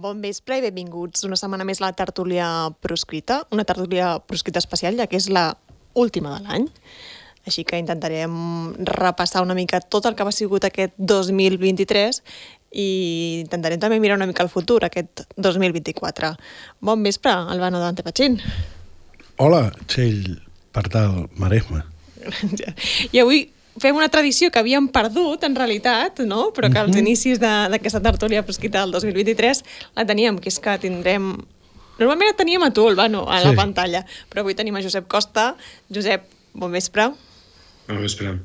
Bon vespre i benvinguts una setmana més a la tertúlia proscrita, una tertúlia proscrita especial, ja que és la última de l'any. Així que intentarem repassar una mica tot el que va sigut aquest 2023 i intentarem també mirar una mica al futur, aquest 2024. Bon vespre, Albano Dante Pachín. Hola, Txell Partal Maresme. I avui fem una tradició que havíem perdut, en realitat, no? però que als Mhm. inicis de- d'aquesta tertúlia proscrita del 2023 la teníem, que és que tindrem... Normalment et teníem a tu, Albano, a la Sí. pantalla, però avui tenim a Josep Costa. Josep, bon vespre. Bueno, espera.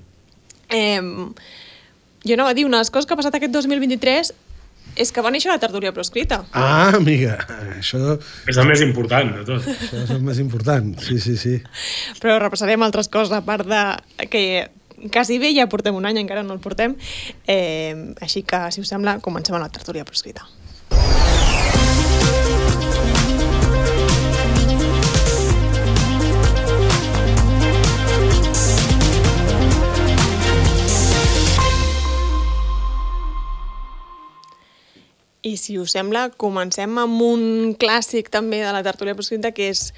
Eh, jo anava a dir, una de les coses que ha passat aquest 2023 és que va néixer la tertúlia proscrita. Ah, amiga, això, És el més important de tot. això és el més important. Sí, sí, sí. però repassarem altres coses, a part de que quasi bé ja portem un any, encara no el portem. Eh, així que, si us sembla, comencem amb la tertúlia proscrita. I si us sembla, comencem amb un clàssic també de la tertúlia proscrita, que és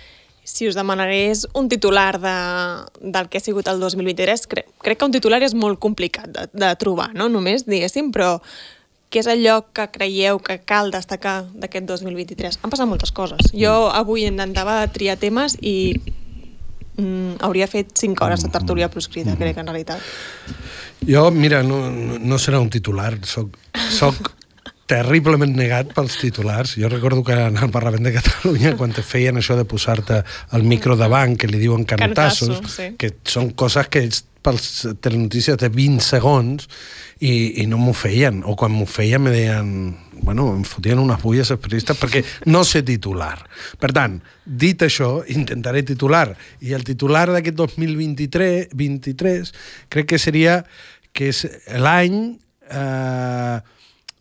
si us demanarés un titular de, del que ha sigut el 2023, cre crec que un titular és molt complicat de, de trobar, no només, diguéssim, però què és allò que creieu que cal destacar d'aquest 2023? Han passat moltes coses. Jo avui intentava triar temes i mm, hauria fet 5 hores de tertúlia proscrita, crec, en realitat. Jo, mira, no, no, no serà un titular, soc, soc terriblement negat pels titulars. Jo recordo que en el Parlament de Catalunya, quan te feien això de posar-te el micro davant, que li diuen cantassos, Cantasso, sí. que són coses que és pels telenotícies de 20 segons i, i no m'ho feien. O quan m'ho feien me deien... Bueno, em fotien unes bulles els periodistes perquè no sé titular. Per tant, dit això, intentaré titular. I el titular d'aquest 2023 23, crec que seria que és l'any eh,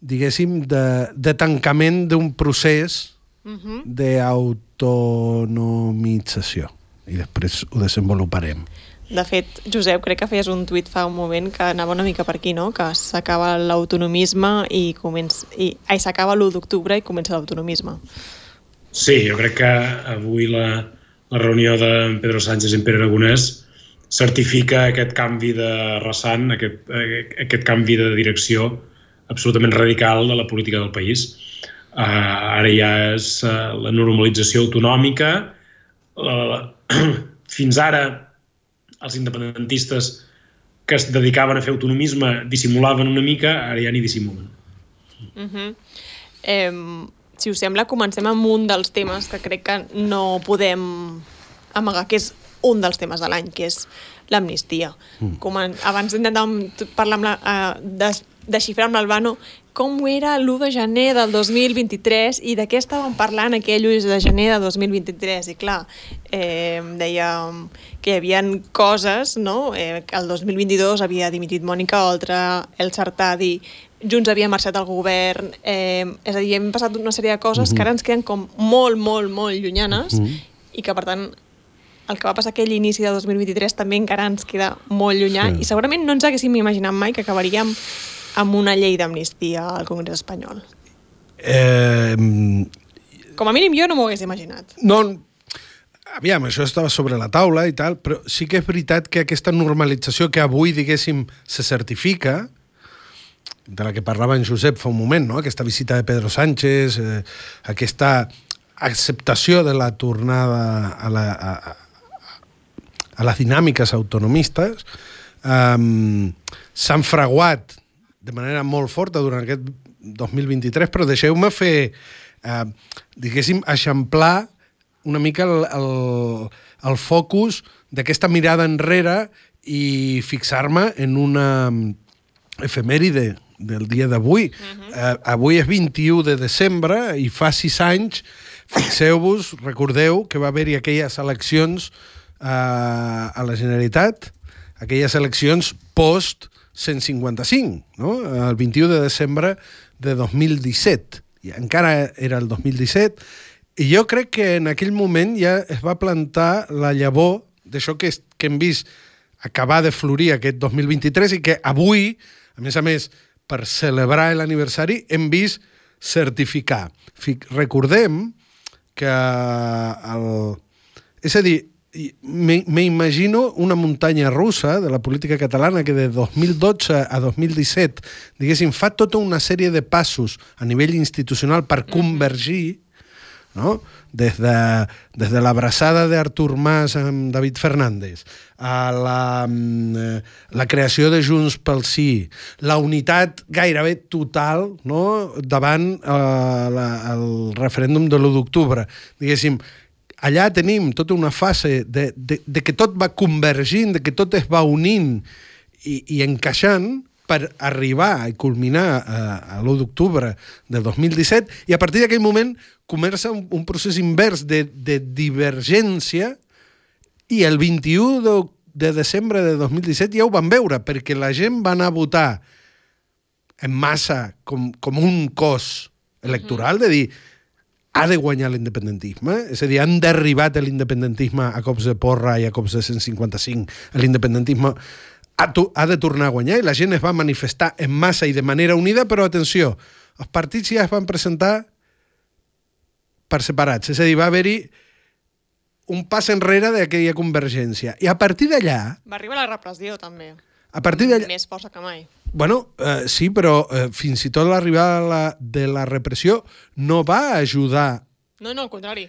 diguéssim, de, de tancament d'un procés Uh -huh. d'autonomització. I després ho desenvoluparem. De fet, Josep, crec que feies un tuit fa un moment que anava una mica per aquí, no? Que s'acaba l'autonomisme i, comença, i ai, s'acaba l'1 d'octubre i comença l'autonomisme. Sí, jo crec que avui la, la reunió de Pedro Sánchez i en Pere Aragonès certifica aquest canvi de ressant, aquest, aquest canvi de direcció absolutament radical de la política del país. Uh, ara ja és uh, la normalització autonòmica. Uh, fins ara els independentistes que es dedicaven a fer autonomisme dissimulaven una mica, ara ja ni dissimulen. Uh -huh. eh, si us sembla, comencem amb un dels temes que crec que no podem amagar, que és un dels temes de l'any, que és l'amnistia. Mm. Abans intentàvem parlar amb la, uh, des, desxifrar amb l'Albano com era l'1 de gener del 2023 i de què estàvem parlant aquell 1 de gener de 2023. I clar, eh, deia que hi havia coses, no? Eh, que el 2022 havia dimitit Mònica Oltra, el Sartadi, Junts havia marxat al govern, eh, és a dir, hem passat una sèrie de coses mm -hmm. que ara ens queden com molt, molt, molt llunyanes mm -hmm. i que, per tant, el que va passar aquell inici de 2023 també encara ens queda molt llunyà sí. i segurament no ens haguéssim imaginat mai que acabaríem amb una llei d'amnistia al Congrés espanyol. Eh, Com a mínim jo no m'ho hagués imaginat. no, aviam, això estava sobre la taula i tal, però sí que és veritat que aquesta normalització que avui, diguéssim, se certifica, de la que parlava en Josep fa un moment, no? aquesta visita de Pedro Sánchez, eh, aquesta acceptació de la tornada a, la, a, a les dinàmiques autonomistes, um, s'han fraguat de manera molt forta durant aquest 2023, però deixeu-me fer, eh, diguéssim, eixamplar una mica el, el, el focus d'aquesta mirada enrere i fixar-me en una efemèride del dia d'avui. Uh -huh. eh, avui és 21 de desembre i fa sis anys, fixeu-vos, recordeu que va haver-hi aquelles eleccions eh, a la Generalitat, aquelles eleccions post 155, no? el 21 de desembre de 2017. I encara era el 2017, i jo crec que en aquell moment ja es va plantar la llavor d'això que, que hem vist acabar de florir aquest 2023 i que avui, a més a més, per celebrar l'aniversari, hem vist certificar. Fic- Recordem que el... És a dir, me me imagino una muntanya russa de la política catalana que de 2012 a 2017, diguéssim, fa tota una sèrie de passos a nivell institucional per convergir no? des de, des de l'abraçada d'Artur Mas amb David Fernández, a la, mm, eh, la creació de Junts pel Sí, la unitat gairebé total no? davant eh, la, el referèndum de l'1 d'octubre. Diguéssim, allà tenim tota una fase de, de, de que tot va convergint, de que tot es va unint i, i encaixant per arribar i culminar a, a l'1 d'octubre del 2017 i a partir d'aquell moment comença un, un procés invers de, de divergència i el 21 de, de desembre de 2017 ja ho van veure, perquè la gent va anar a votar en massa com, com un cos electoral, de dir ha de guanyar l'independentisme, és a dir, han derribat l'independentisme a cops de porra i a cops de 155. L'independentisme ha, ha de tornar a guanyar i la gent es va manifestar en massa i de manera unida, però atenció, els partits ja es van presentar per separats, és a dir, va haver-hi un pas enrere d'aquella convergència. I a partir d'allà, Va arribar la repressió, també. a partir d'allà, Més força que mai. Bueno, eh, sí, però eh, fins i tot l'arribada de la, de la repressió no va ajudar No, no, al contrari.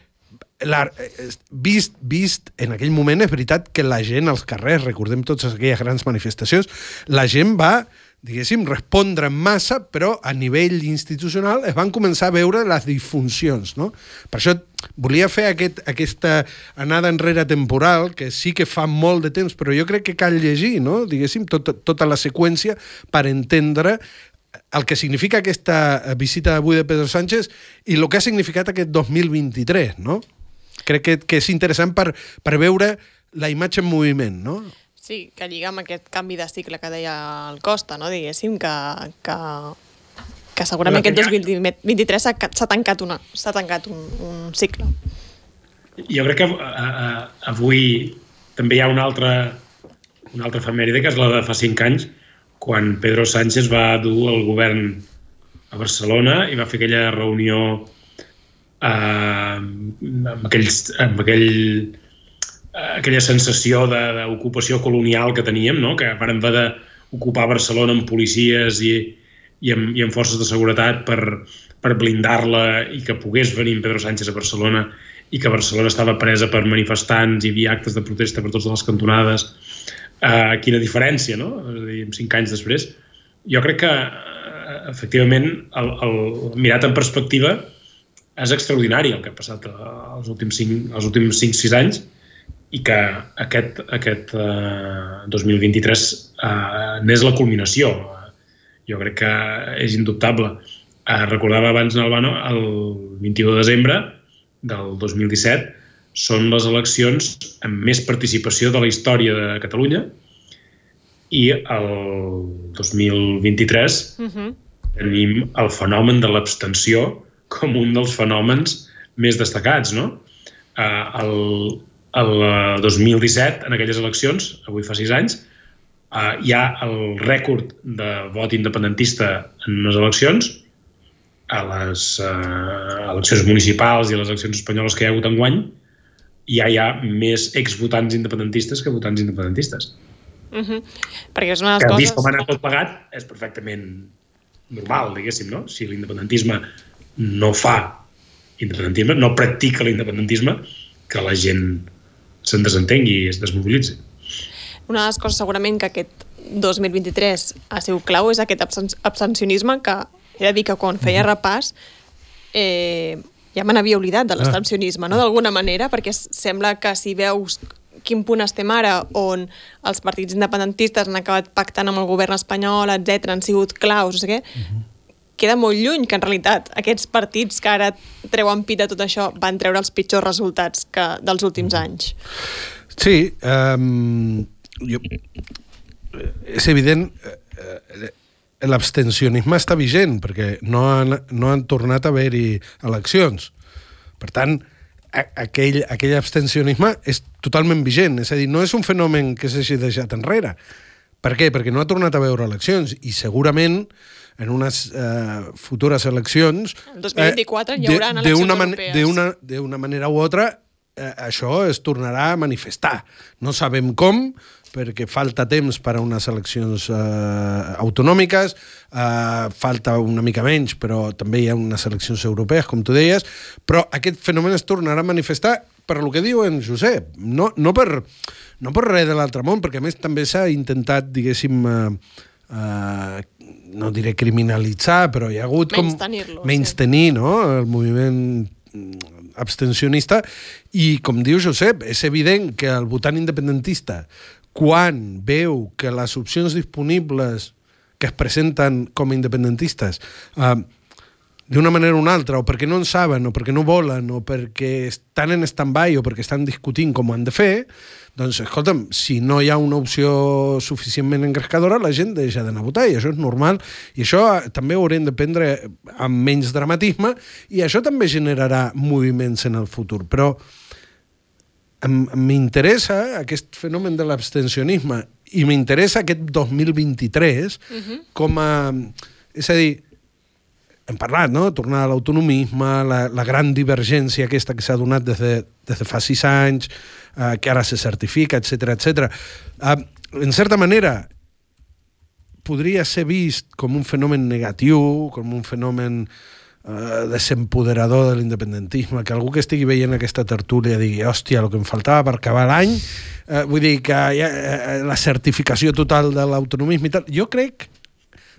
la, eh, vist, vist en aquell moment és veritat que la gent als carrers, recordem totes aquelles grans manifestacions, la gent va, diguéssim, respondre en massa, però a nivell institucional es van començar a veure les disfuncions, no? Per això volia fer aquest, aquesta anada enrere temporal, que sí que fa molt de temps, però jo crec que cal llegir, no? Diguéssim, tota, tota la seqüència per entendre el que significa aquesta visita d'avui de Pedro Sánchez i el que ha significat aquest 2023, no? Crec que, que és interessant per, per veure la imatge en moviment, no? Sí, que lliga amb aquest canvi de cicle que deia el Costa, no? diguéssim, que, que, que segurament aquest que ja- 2023 s'ha ca- s'ha tancat, una, tancat un, un cicle. Jo crec que a, a, avui també hi ha una altra, una altra efemèride, que és la de fa cinc anys, quan Pedro Sánchez va dur el govern a Barcelona i va fer aquella reunió eh, amb, aquells, amb aquell, eh, aquella sensació d'ocupació colonial que teníem, no? que vam haver d'ocupar Barcelona amb policies i, i, amb, i amb forces de seguretat per, per blindar-la i que pogués venir en Pedro Sánchez a Barcelona i que Barcelona estava presa per manifestants i hi havia actes de protesta per totes les cantonades. Uh, quina diferència, no? És a dir, cinc anys després. Jo crec que, uh, efectivament, el, el, mirat en perspectiva, és extraordinari el que ha passat eh, els últims 5, els últims 5-6 anys i que aquest, aquest uh, 2023 uh, n'és la culminació. Jo crec que és indubtable. Uh, recordava abans, Albano, el 21 de desembre del 2017 són les eleccions amb més participació de la història de Catalunya i el 2023 Uh -huh. tenim el fenomen de l'abstenció com un dels fenòmens més destacats, no? Uh, el, el eh, 2017, en aquelles eleccions, avui fa sis anys, uh, hi ha el rècord de vot independentista en unes eleccions, a les uh, eleccions municipals i a les eleccions espanyoles que hi ha hagut enguany, ja hi ha més exvotants independentistes que votants independentistes. Uh -huh. Perquè és una de Que les vist com ha coses... anat tot plegat, és perfectament normal, diguéssim, no? Si l'independentisme no fa independentisme, no practica l'independentisme, que la gent se'n desentengui i es desmobilitzi. Una de les coses segurament que aquest 2023 ha sigut clau és aquest absen abstencionisme que he de dir que quan feia repàs eh, ja me n'havia oblidat de l'abstencionisme, no? d'alguna manera, perquè sembla que si veus quin punt estem ara, on els partits independentistes han acabat pactant amb el govern espanyol, etc han sigut claus, no sé què, queda molt lluny que en realitat aquests partits que ara treuen pit de tot això van treure els pitjors resultats que dels últims anys. Sí, um, jo, és evident, eh, l'abstencionisme està vigent, perquè no han, no han tornat a haver-hi eleccions. Per tant, aquell, aquell abstencionisme és totalment vigent, és a dir, no és un fenomen que s'hagi deixat enrere, Per què? Perquè no ha tornat a veure eleccions i segurament en unes eh, futures eleccions... El 2024 hi haurà de- eleccions d'una man- europees. D'una manera u altra eh, això es tornarà a manifestar. No sabem com, perquè falta temps per a unes eleccions eh, autonòmiques, eh, falta una mica menys, però també hi ha unes eleccions europees, com tu deies, però aquest fenomen es tornarà a manifestar per lo que diu en Josep, no, no, per, no per res de l'altre món, perquè a més també s'ha intentat, diguéssim, eh, eh, no diré criminalitzar, però hi ha hagut com... Menystenir-lo, sí. Menys tenir no? el moviment mm, abstencionista i, com diu Josep, és evident que el votant independentista, quan veu que les opcions disponibles que es presenten com a independentistes eh, d'una manera o una altra, o perquè no en saben, o perquè no volen, o perquè estan en stand-by, o perquè estan discutint com ho han de fer, doncs, escolta'm, si no hi ha una opció suficientment engrescadora, la gent deixa d'anar a votar, i això és normal, i això eh, també ho haurem de prendre amb menys dramatisme, i això també generarà moviments en el futur. Però m'interessa aquest fenomen de l'abstencionisme i m'interessa aquest 2023 com a... És a dir, hem parlat, no? Tornar a l'autonomisme, la, la gran divergència aquesta que s'ha donat des de, des de fa sis anys, eh, que ara se certifica, etc etc. Eh, en certa manera, podria ser vist com un fenomen negatiu, com un fenomen eh, desempoderador de l'independentisme, que algú que estigui veient aquesta tertúlia digui, hòstia, el que em faltava per acabar l'any, eh, vull dir que hi ha, eh, la certificació total de l'autonomisme i tal. Jo crec,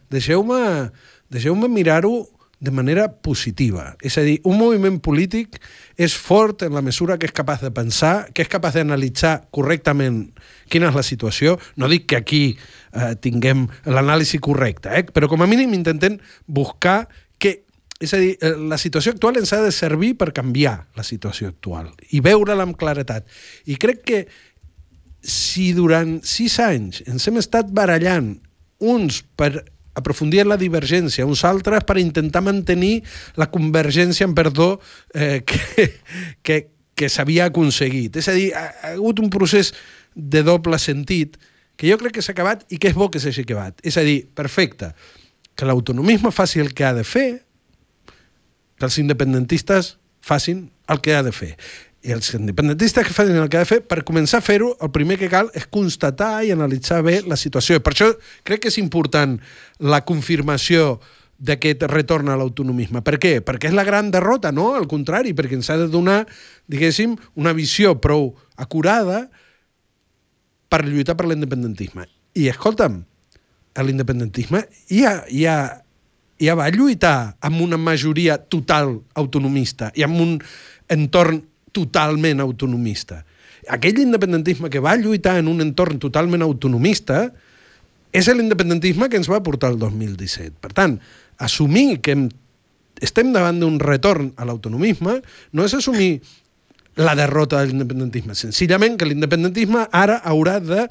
deixeu-me deixeu mirar-ho de manera positiva. És a dir, un moviment polític és fort en la mesura que és capaç de pensar, que és capaç d'analitzar correctament quina és la situació. No dic que aquí eh, tinguem l'anàlisi correcta, eh? però com a mínim intentem buscar que és a dir, eh, la situació actual ens ha de servir per canviar la situació actual i veure-la amb claretat. I crec que si durant sis anys ens hem estat barallant uns per aprofundir en la divergència, uns altres per intentar mantenir la convergència en perdó eh, que, que, que s'havia aconseguit. És a dir, ha, ha hagut un procés de doble sentit que jo crec que s'ha acabat i que és bo que s'hagi acabat. És a dir, perfecte, que l'autonomisme faci el que ha de fer, que els independentistes facin el que ha de fer. I els independentistes que facin el que ha de fer, per començar a fer-ho, el primer que cal és constatar i analitzar bé la situació. Per això crec que és important la confirmació d'aquest retorn a l'autonomisme. Per què? Perquè és la gran derrota, no? Al contrari, perquè ens ha de donar, diguéssim, una visió prou acurada per lluitar per l'independentisme. I, escolta'm, l'independentisme ja, ja, ja va lluitar amb una majoria total autonomista i amb un entorn totalment autonomista. Aquell independentisme que va lluitar en un entorn totalment autonomista és l'independentisme que ens va portar el 2017. Per tant, assumir que hem, estem davant d'un retorn a l'autonomisme no és assumir la derrota de l'independentisme. Senzillament que l'independentisme ara haurà de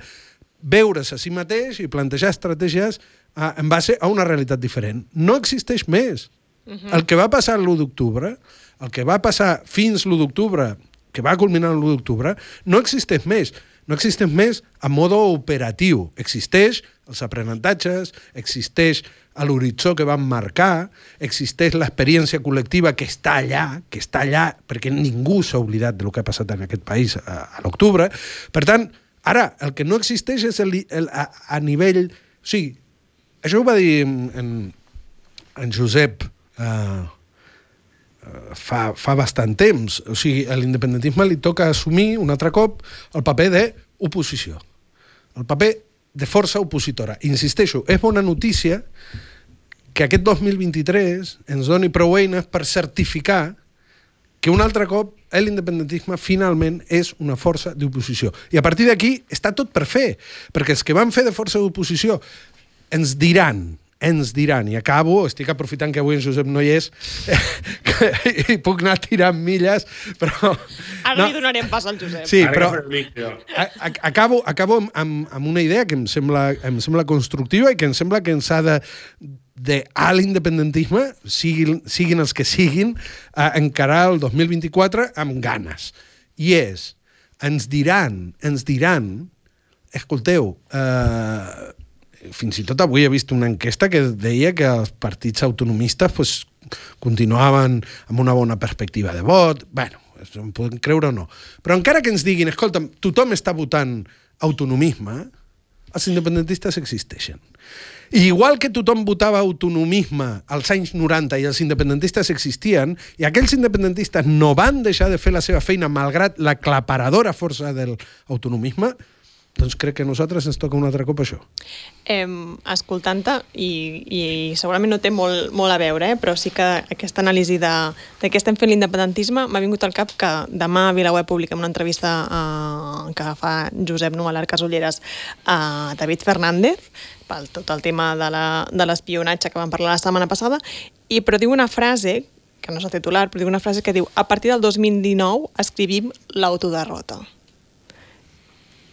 veure's a si mateix i plantejar estratègies eh, en base a una realitat diferent. No existeix més. Uh -huh. El que va passar l'1 d'octubre, el que va passar fins l'1 d'octubre, que va culminar l'1 d'octubre, no existeix més. No existeix més a modo operatiu. Existeix els aprenentatges, existeix a l'horitzó que van marcar, existeix l'experiència col·lectiva que està allà, que està allà, perquè ningú s'ha oblidat del que ha passat en aquest país a, a l'octubre. Per tant, ara, el que no existeix és el, el, a, a nivell... O sigui, això ho va dir en, en, Josep eh, fa, fa bastant temps. O sigui, a l'independentisme li toca assumir un altre cop el paper d'oposició. El paper de força opositora. Insisteixo, és bona notícia que aquest 2023 ens doni prou eines per certificar que un altre cop l'independentisme finalment és una força d'oposició. I a partir d'aquí està tot per fer, perquè els que van fer de força d'oposició ens diran, ens diran, i acabo, estic aprofitant que avui en Josep no hi és, que hi puc anar tirant milles, però... Ara no. li donarem pas al Josep. Sí, Ara però a- a- acabo, acabo amb, amb, amb una idea que em sembla, em sembla constructiva i que em sembla que ens ha de de a l'independentisme, siguin, siguin els que siguin, a encarar el 2024 amb ganes. I és, ens diran, ens diran, escolteu, eh, fins i tot avui he vist una enquesta que deia que els partits autonomistes pues, continuaven amb una bona perspectiva de vot. bueno, això en podem creure o no. Però encara que ens diguin, escolta, tothom està votant autonomisme, els independentistes existeixen. I igual que tothom votava autonomisme als anys 90 i els independentistes existien, i aquells independentistes no van deixar de fer la seva feina malgrat la claparadora força del autonomisme, doncs crec que a nosaltres ens toca un altre cop això. Eh, Escoltant-te, i, i segurament no té molt, molt a veure, eh, però sí que aquesta anàlisi de, de què estem fent l'independentisme m'ha vingut al cap que demà a Vilaweb publica una entrevista eh, que fa Josep Numalar Casolleres a David Fernández pel tot el tema de l'espionatge que vam parlar la setmana passada, i però diu una frase que no és el titular, però diu una frase que diu a partir del 2019 escrivim l'autoderrota.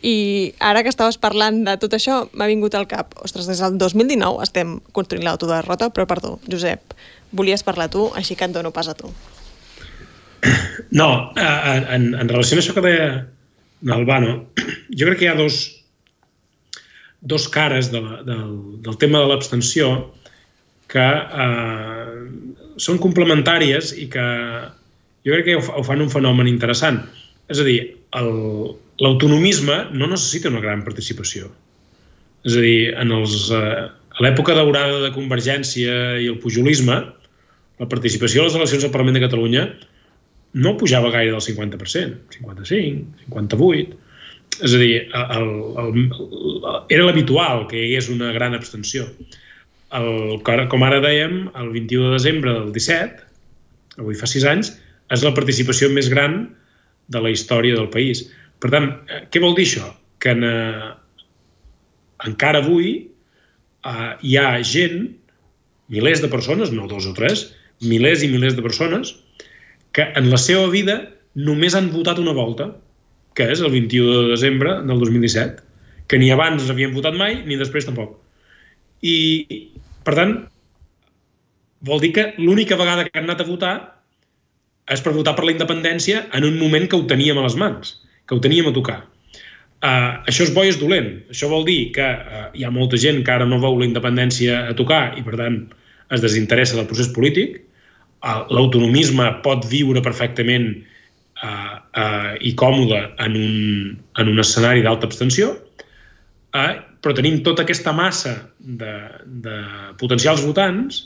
I ara que estaves parlant de tot això, m'ha vingut al cap, ostres, des del 2019 estem construint l'autoderrota, però perdó, Josep, volies parlar tu, així que et dono pas a tu. No, en, en relació a això que deia l'Albano, jo crec que hi ha dos, dos cares de la, del, del tema de l'abstenció que eh, són complementàries i que jo crec que ho, ho fan un fenomen interessant. És a dir, l'autonomisme no necessita una gran participació. És a dir, en els, eh, a l'època daurada de Convergència i el pujolisme, la participació a les eleccions al Parlament de Catalunya no pujava gaire del 50%, 55, 58. És a dir, el, el, el, era l'habitual que hi hagués una gran abstenció. El, com ara dèiem, el 21 de desembre del 17, avui fa 6 anys, és la participació més gran de la història del país. Per tant, eh, què vol dir això? Que en, eh, encara avui eh, hi ha gent, milers de persones, no dos o tres, milers i milers de persones, que en la seva vida només han votat una volta, que és el 21 de desembre del 2017, que ni abans havien votat mai, ni després tampoc. I, per tant, vol dir que l'única vegada que han anat a votar és per votar per la independència en un moment que ho teníem a les mans, que ho teníem a tocar. Uh, això és bo i és dolent. Això vol dir que uh, hi ha molta gent que ara no veu la independència a tocar i, per tant, es desinteressa del procés polític. Uh, L'autonomisme pot viure perfectament uh, uh, i còmode en un, en un escenari d'alta abstenció, uh, però tenim tota aquesta massa de, de potencials votants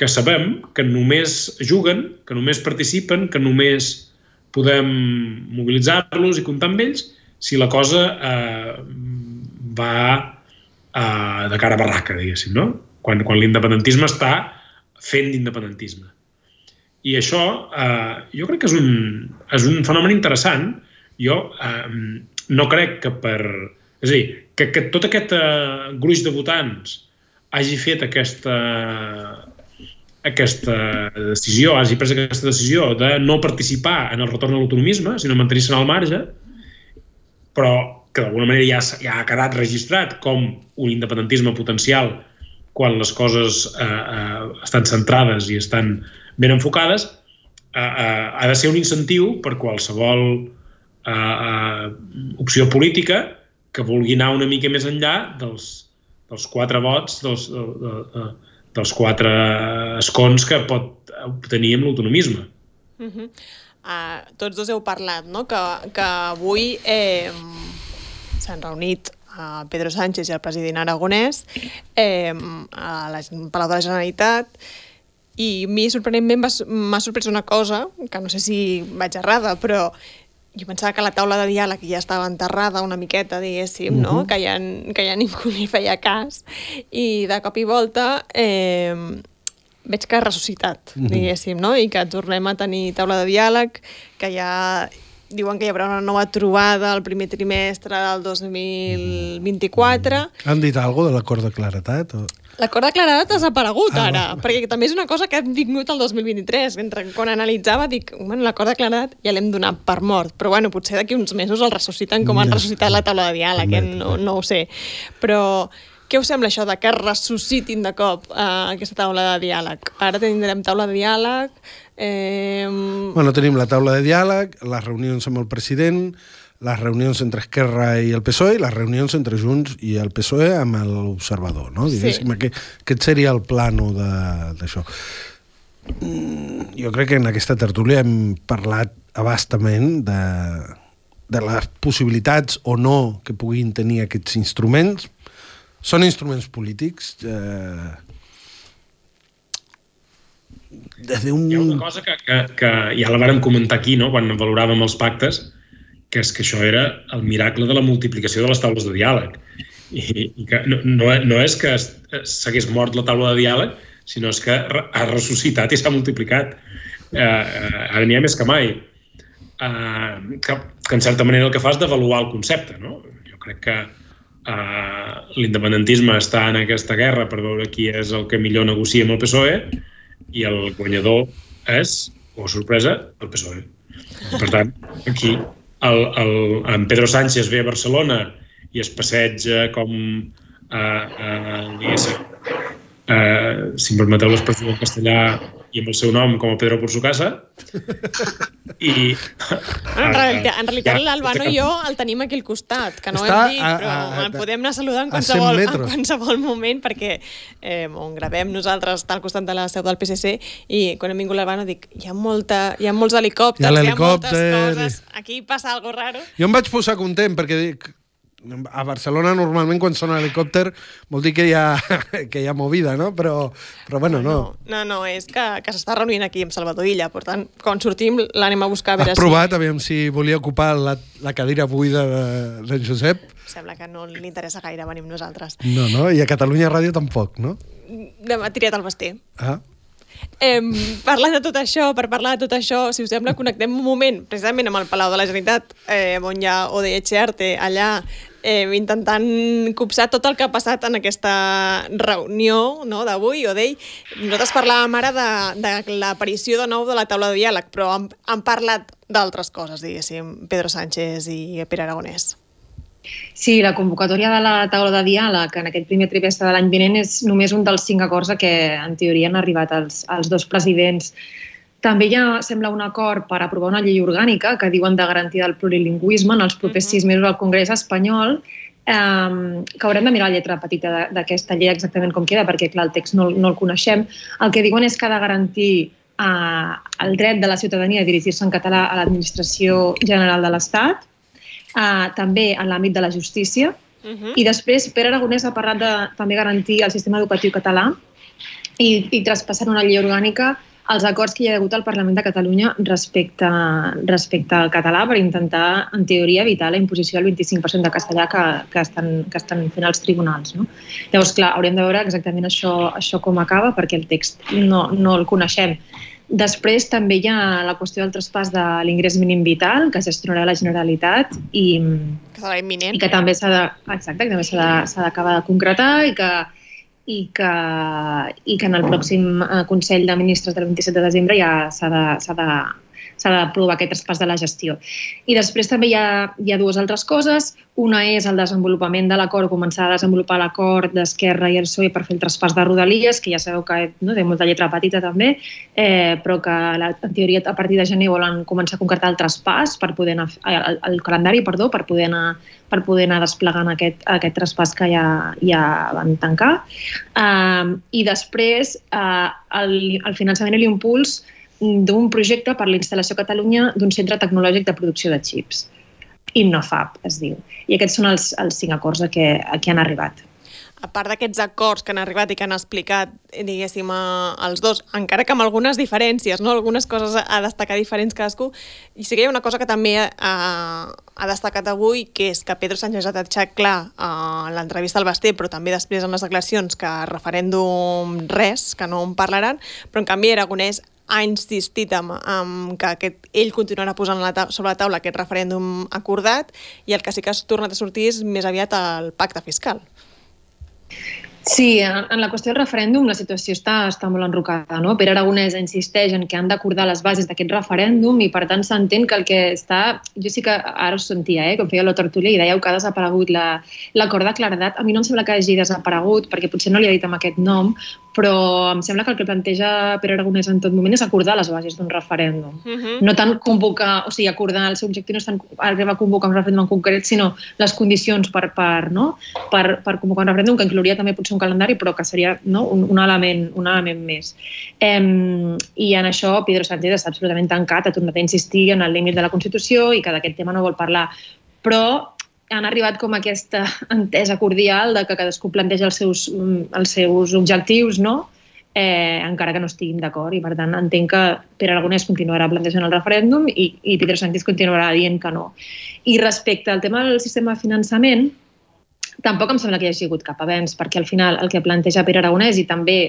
que sabem que només juguen, que només participen, que només podem mobilitzar-los i comptar amb ells si la cosa eh, va eh, de cara a barraca, diguéssim, no? Quan, quan l'independentisme està fent d'independentisme. I això eh, jo crec que és un, és un fenomen interessant. Jo eh, no crec que per... És a dir, que, que tot aquest eh, gruix de votants hagi fet aquesta aquesta decisió, hagi pres aquesta decisió de no participar en el retorn a l'autonomisme, sinó mantenir-se al marge, però que d'alguna manera ja, ja ha quedat registrat com un independentisme potencial quan les coses eh, eh, estan centrades i estan ben enfocades, eh, eh, ha de ser un incentiu per qualsevol eh, eh, opció política que vulgui anar una mica més enllà dels, dels quatre vots dels, de, de, de, dels quatre escons que pot obtenir amb l'autonomisme. Uh -huh. uh, tots dos heu parlat no? que, que avui eh, s'han reunit a Pedro Sánchez i el president aragonès eh, a la Palau de la Generalitat i a mi sorprenentment m'ha sorprès una cosa, que no sé si vaig errada, però jo pensava que la taula de diàleg ja estava enterrada una miqueta, diguéssim, uh -huh. no? que, ja, que ja ningú li feia cas, i de cop i volta eh, veig que ha ressuscitat, uh -huh. diguéssim, no? i que tornem a tenir taula de diàleg, que ja diuen que hi haurà una nova trobada el primer trimestre del 2024. Mm. Han dit alguna de l'acord de claretat? O... L'acord de claredat ha desaparegut ah, ara, no. perquè també és una cosa que ha vingut el 2023. Entre, quan analitzava dic, bueno, l'acord de claredat ja l'hem donat per mort, però bueno, potser d'aquí uns mesos el ressusciten com han ressuscitat la taula de diàleg, eh? no, no ho sé. Però què us sembla això de que ressuscitin de cop eh, aquesta taula de diàleg? Ara tindrem taula de diàleg... Eh... Bueno, tenim la taula de diàleg, les reunions amb el president, les reunions entre Esquerra i el PSOE i les reunions entre Junts i el PSOE amb l'observador, no? Diguéssim, Sí. aquest, aquest seria el plano de- d'això. Mm, Jo crec que en aquesta tertúlia hem parlat abastament de, de les possibilitats o no que puguin tenir aquests instruments. Són instruments polítics. Eh, des d'un... Hi ha una cosa que, que, que ja la vàrem comentar aquí, no?, quan valoràvem els pactes, que és que això era el miracle de la multiplicació de les taules de diàleg. I, i que no, no, no és que s'hagués mort la taula de diàleg, sinó és que ha ressuscitat i s'ha multiplicat. Eh, eh, ara n'hi ha més que mai. Eh, que, que en certa manera el que fa és d'avaluar el concepte. No? Jo crec que eh, l'independentisme està en aquesta guerra per veure qui és el que millor negocia amb el PSOE i el guanyador és, o sorpresa, el PSOE. Per tant, aquí el, el, en Pedro Sánchez ve a Barcelona i es passeja com eh, eh, diguéssim, eh, si em permeteu l'expressió en castellà i amb el seu nom com a Pedro por su casa. I En realitat, en realitat Ja, l'Albano i jo el tenim aquí al costat, que no ho Està hem dit, però a- a- el podem anar saludant en a 100 qualsevol, en qualsevol moment, perquè eh, on gravem nosaltres està al costat de la seu del PSC i quan hem vingut l'Albano dic, hi ha, molta, hi ha molts helicòpters, Hi ha hi ha, moltes coses, aquí passa algo raro. Jo em vaig posar content perquè dic, a Barcelona normalment quan sona l'helicòpter vol dir que hi ha, que hi ha movida, no? Però, però bueno, no. No, no, no és que, que s'està reunint aquí amb Salvador Illa, per tant, quan sortim l'anem a buscar a veure Has provat, aviam si volia ocupar la, la cadira buida de, de Josep? si... Sembla que no li interessa gaire venir amb nosaltres. No, no? I a Catalunya Ràdio tampoc, no? Demà triat el vestir. Ah, Eh, parlant de tot això, per parlar de tot això, si us sembla, connectem un moment precisament amb el Palau de la Generalitat, eh, on hi ha Odeche Arte, allà, eh, intentant copsar tot el que ha passat en aquesta reunió no, d'avui, Odei. Nosaltres parlàvem ara de, de l'aparició de nou de la taula de diàleg, però han, han parlat d'altres coses, diguéssim, Pedro Sánchez i Pere Aragonès. Sí, la convocatòria de la taula de diàleg en aquest primer trimestre de l'any vinent és només un dels cinc acords a què en teoria han arribat els, els dos presidents. També hi ha, sembla, un acord per aprovar una llei orgànica que diuen de garantia del plurilingüisme en els propers sis mesos al Congrés espanyol, que haurem de mirar la lletra petita d'aquesta llei exactament com queda, perquè clar, el text no, no el coneixem. El que diuen és que ha de garantir eh, el dret de la ciutadania a dirigir-se en català a l'administració general de l'Estat, eh, també en l'àmbit de la justícia, Uh -huh. i després Pere Aragonès ha parlat de també garantir el sistema educatiu català i, i traspassant una llei orgànica els acords que hi ha hagut al Parlament de Catalunya respecte, respecte al català per intentar, en teoria, evitar la imposició del 25% de castellà que, que, estan, que estan fent els tribunals. No? Llavors, clar, haurem de veure exactament això, això com acaba perquè el text no, no el coneixem. Després també hi ha la qüestió del traspàs de l'ingrés mínim vital que gestionarà la Generalitat i, Que serà imminent. i que també s'ha de, exacte, que també s'ha d'acabar de, de concretar i que, i, que, i que en el pròxim eh, Consell de Ministres del 27 de desembre ja s'ha de, s'ha d'aprovar aquest traspàs de la gestió. I després també hi ha, hi ha dues altres coses. Una és el desenvolupament de l'acord, començar a desenvolupar l'acord d'Esquerra i el PSOE per fer el traspàs de Rodalies, que ja sabeu que no, té molta lletra petita també, eh, però que la, en teoria a partir de gener volen començar a concretar el traspàs per poder anar, el, el calendari, perdó, per poder anar per poder anar desplegant aquest, aquest traspàs que ja, ja van tancar. Uh, I després uh, el, el finançament i l'impuls d'un projecte per la instal·lació a Catalunya d'un centre tecnològic de producció de xips. Innofab, es diu. I aquests són els, els cinc acords a què, a què han arribat. a part d'aquests acords que han arribat i que han explicat, eh, diguéssim, a, als dos, encara que amb algunes diferències, no? algunes coses a, destacar diferents cadascú, i sí que hi ha una cosa que també ha, ha destacat avui, que és que Pedro Sánchez ha deixat clar a l'entrevista al Basté, però també després en les declaracions que referèndum res, que no en parlaran, però en canvi Aragonès ha insistit en, en que aquest, ell continuarà posant la sobre la taula aquest referèndum acordat i el que sí que ha tornat a sortir és més aviat el pacte fiscal. Sí, en, la qüestió del referèndum la situació està, està molt enrocada. No? Pere Aragonès insisteix en que han d'acordar les bases d'aquest referèndum i per tant s'entén que el que està... Jo sí que ara us sentia, eh, com feia la tertúlia i dèieu que ha desaparegut l'acord la, de claredat. A mi no em sembla que hagi desaparegut perquè potser no li ha dit amb aquest nom, però em sembla que el que planteja Pere Aragonès en tot moment és acordar les bases d'un referèndum. Uh -huh. No tant convocar, o sigui, acordar el seu objectiu no és tant arribar a convocar un referèndum en concret, sinó les condicions per, per, no? per, per convocar un referèndum, que inclouria també potser un calendari, però que seria no? un, un, element, un element més. Eh, I en això Pedro Sánchez està absolutament tancat, ha tornat a insistir en el límit de la Constitució i que d'aquest tema no vol parlar. Però han arribat com aquesta entesa cordial de que cadascú planteja els seus, mm, els seus objectius, no? eh, encara que no estiguin d'acord. I, per tant, entenc que Pere Aragonès continuarà plantejant el referèndum i, i Pedro Sánchez continuarà dient que no. I respecte al tema del sistema de finançament, tampoc em sembla que hi hagi hagut cap avenç, perquè al final el que planteja Pere Aragonès i també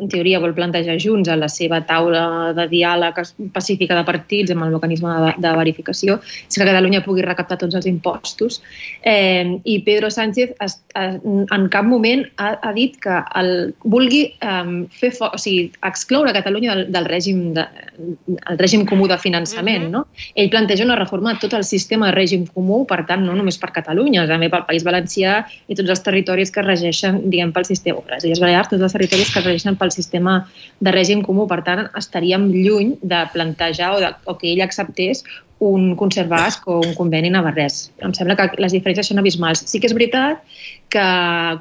en teoria vol plantejar junts a la seva taula de diàleg pacífica de partits amb el mecanisme de, de verificació és que Catalunya pugui recaptar tots els impostos. Eh, I Pedro Sánchez es, es, en cap moment ha, ha dit que el, vulgui eh, fer o sigui, excloure Catalunya del, del règim, de, el règim comú de finançament. Mm -hmm. no? Ell planteja una reforma de tot el sistema de règim comú, per tant, no només per Catalunya, també pel País Valencià i tots els territoris que regeixen, diguem, pel sistema, les Illes Balears, tots els territoris que regeixen pel sistema de règim comú. Per tant, estaríem lluny de plantejar o, de, o que ell acceptés un concert basc o un conveni navarrès. Em sembla que les diferències són abismals. Sí que és veritat que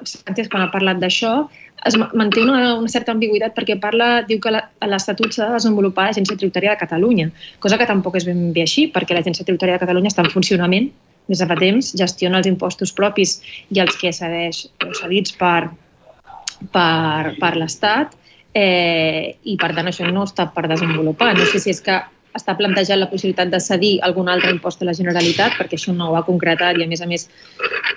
Sánchez, quan ha parlat d'això, es manté una, una certa ambigüitat perquè parla, diu que l'Estatut s'ha de desenvolupar a l'Agència Tributària de Catalunya, cosa que tampoc és ben bé així, perquè l'Agència Tributària de Catalunya està en funcionament des de fa temps, gestiona els impostos propis i els que cedeix cedits per, per, per l'Estat eh, i per tant això no està per desenvolupar. No sé si és que està plantejant la possibilitat de cedir algun altre impost a la Generalitat, perquè això no ho ha concretat i, a més a més,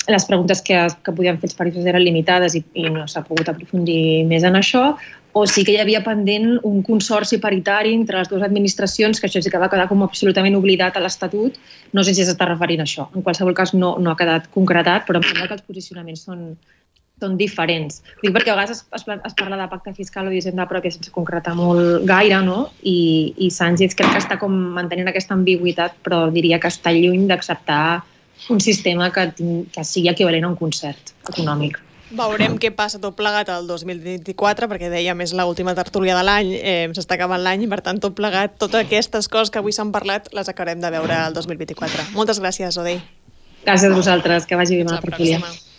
les preguntes que, que podien fer els periodistes eren limitades i, i no s'ha pogut aprofundir més en això, o sí que hi havia pendent un consorci paritari entre les dues administracions, que això sí que va quedar com absolutament oblidat a l'Estatut. No sé si s'està referint a això. En qualsevol cas, no, no ha quedat concretat, però em sembla que els posicionaments són, són diferents. Dic perquè a vegades es, es, es parla de pacte fiscal o d'hisenda pròpia sense concretar molt gaire, no? I, i Sánchez crec que està com mantenint aquesta ambigüitat, però diria que està lluny d'acceptar un sistema que, que sigui equivalent a un concert econòmic. Veurem què passa tot plegat el 2024, perquè dèiem és l'última tertúlia de l'any, eh, s'està acabant l'any, per tant tot plegat, totes aquestes coses que avui s'han parlat, les acabarem de veure el 2024. Moltes gràcies, Odei. Gràcies a vosaltres, que vagi bé la tertúlia. Pròxima.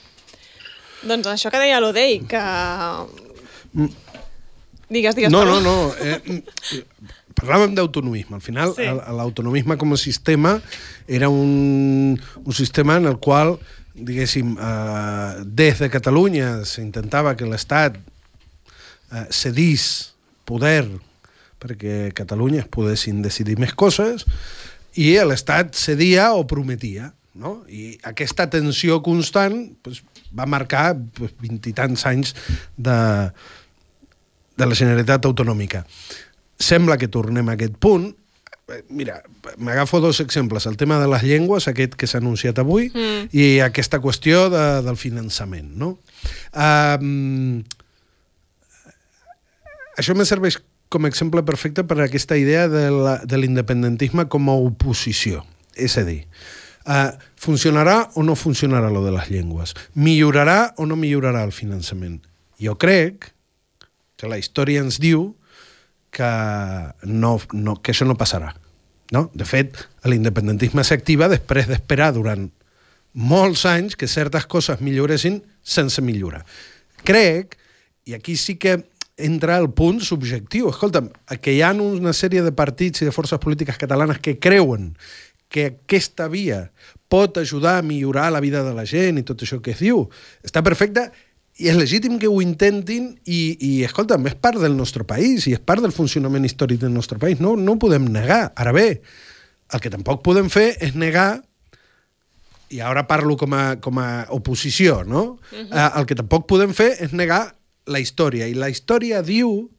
Doncs això que deia l'Odei, que... Digues, digues. No, no, no. Eh, parlàvem d'autonomisme. Al final, sí. l'autonomisme com a sistema era un, un sistema en el qual, diguéssim, eh, des de Catalunya s'intentava que l'Estat eh, cedís poder perquè Catalunya es poguessin decidir més coses i l'Estat cedia o prometia. No? I aquesta tensió constant pues, va marcar pues, 20 i tants anys de, de la Generalitat Autonòmica. Sembla que tornem a aquest punt. Mira, m'agafo dos exemples. El tema de les llengües, aquest que s'ha anunciat avui, mm. i aquesta qüestió de, del finançament. No? Um, això me serveix com a exemple perfecte per a aquesta idea de l'independentisme com a oposició. És a dir, Uh, funcionarà o no funcionarà lo de les llengües? Millorarà o no millorarà el finançament? Jo crec que la història ens diu que, no, no, que això no passarà. No? De fet, l'independentisme s'activa després d'esperar durant molts anys que certes coses milloressin sense millorar. Crec, i aquí sí que entra el punt subjectiu. Escolta'm, que hi ha una sèrie de partits i de forces polítiques catalanes que creuen que aquesta via pot ajudar a millorar la vida de la gent i tot això que es diu, està perfecte i és legítim que ho intentin i, i escolta'm, és part del nostre país i és part del funcionament històric del nostre país. No, no ho podem negar. Ara bé, el que tampoc podem fer és negar i ara parlo com a, com a oposició, no? Uh -huh. eh, el que tampoc podem fer és negar la història. I la història diu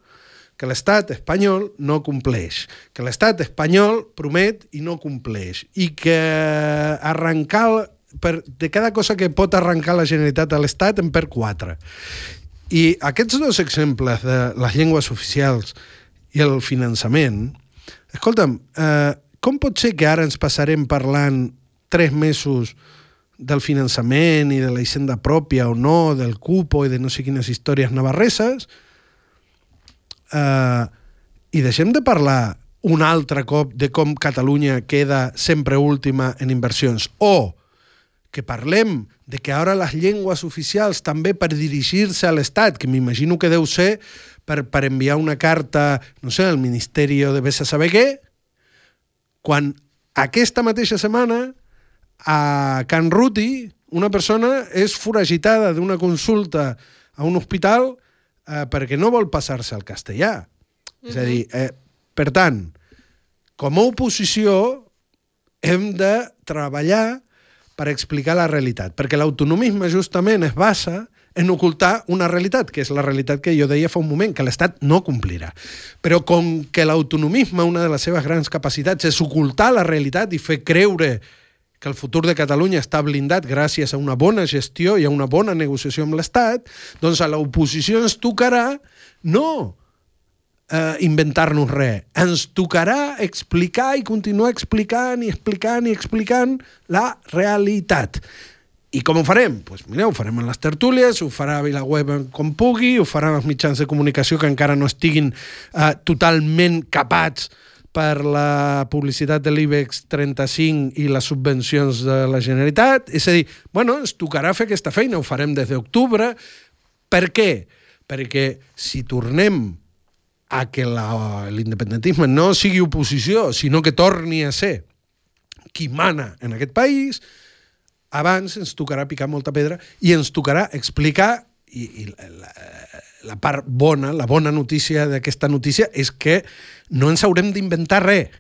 que l'estat espanyol no compleix, que l'estat espanyol promet i no compleix, i que arrencar per, de cada cosa que pot arrencar la Generalitat a l'Estat en per quatre. I aquests dos exemples de les llengües oficials i el finançament, escolta'm, eh, com pot ser que ara ens passarem parlant tres mesos del finançament i de la hisenda pròpia o no, del cupo i de no sé quines històries navarreses, eh, i deixem de parlar un altre cop de com Catalunya queda sempre última en inversions. O que parlem de que ara les llengües oficials també per dirigir-se a l'Estat, que m'imagino que deu ser per, per enviar una carta, no sé, al Ministeri de Vés a saber què, quan aquesta mateixa setmana a Can Ruti una persona és foragitada d'una consulta a un hospital eh, perquè no vol passar-se al castellà. Mm -hmm. És a dir, eh, per tant, com a oposició hem de treballar per explicar la realitat, perquè l'autonomisme justament es basa en ocultar una realitat, que és la realitat que jo deia fa un moment, que l'Estat no complirà. Però com que l'autonomisme, una de les seves grans capacitats, és ocultar la realitat i fer creure que el futur de Catalunya està blindat gràcies a una bona gestió i a una bona negociació amb l'Estat, doncs a l'oposició ens tocarà no eh, inventar-nos res, ens tocarà explicar i continuar explicant i explicant i explicant la realitat. I com ho farem? Pues mira, ho farem en les tertúlies, ho farà VilaWeb com pugui, ho faran els mitjans de comunicació que encara no estiguin eh, totalment capats per la publicitat de l'IBEX 35 i les subvencions de la Generalitat. És a dir, bueno, ens tocarà fer aquesta feina, ho farem des d'octubre. Per què? Perquè si tornem a que l'independentisme no sigui oposició, sinó que torni a ser qui mana en aquest país, abans ens tocarà picar molta pedra i ens tocarà explicar i, i la, part bona, la bona notícia d'aquesta notícia és que no ens haurem d'inventar res,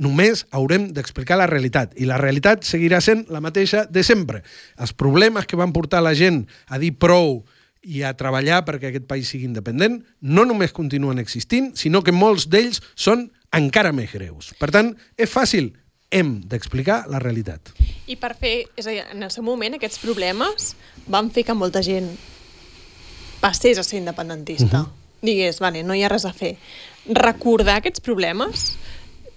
només haurem d'explicar la realitat. I la realitat seguirà sent la mateixa de sempre. Els problemes que van portar la gent a dir prou i a treballar perquè aquest país sigui independent no només continuen existint, sinó que molts d'ells són encara més greus. Per tant, és fàcil, hem d'explicar la realitat. I per fer, és a dir, en el seu moment, aquests problemes van fer que molta gent passés a ser independentista. Uh mhm. -huh. Digués, vale, no hi ha res a fer. Recordar aquests problemes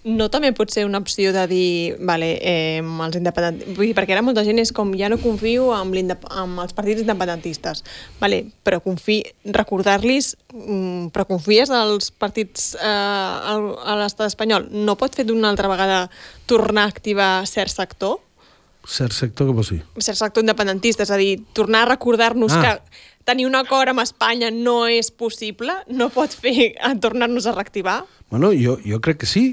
no també pot ser una opció de dir, vale, eh, els independentistes... Vull dir, perquè ara molta gent és com, ja no confio amb, amb els partits independentistes. Vale, però confi... recordar-los, mm, però confies als partits eh, a l'estat espanyol? No pot fer d'una altra vegada tornar a activar cert sector? Cert sector, vols dir? Cert sector independentista, és a dir, tornar a recordar-nos ah. que tenir un acord amb Espanya no és possible? No pot fer a tornar-nos a reactivar? Bueno, jo, jo crec que sí.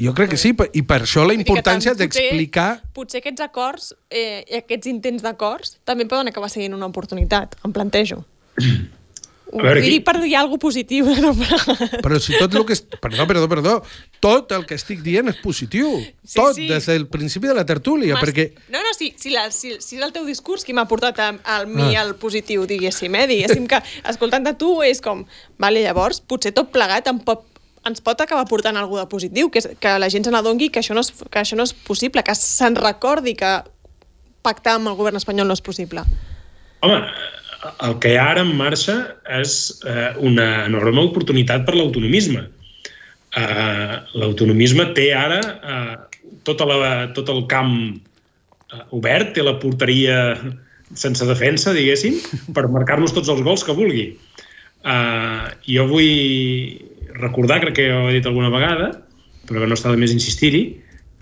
Jo crec que sí, i per això la importància d'explicar... Potser aquests acords eh, i aquests intents d'acords també poden acabar sent una oportunitat, em plantejo. Ho veure, aquí... per dir alguna positiu. No? Però si tot el que... És... Perdó, perdó, perdó. Tot el que estic dient és positiu. Sí, tot, sí. des del principi de la tertúlia, Mas... perquè... No, no, si, si, la, si, si és el teu discurs qui m'ha portat a, a mi ah. el positiu, diguéssim, eh? Diguéssim que, escoltant de tu, és com... Vale, llavors, potser tot plegat em pot, ens pot acabar portant alguna de positiu, que, és, que la gent se n'adongui que, això no és, que això no és possible, que se'n recordi que pactar amb el govern espanyol no és possible. Home, el que hi ha ara en marxa és eh, una enorme oportunitat per l'autonomisme. Eh, l'autonomisme té ara eh, tota la, tot el camp eh, obert, té la porteria sense defensa, diguéssim, per marcar-nos tots els gols que vulgui. Eh, jo vull recordar, crec que ho he dit alguna vegada, però no està de més insistir-hi,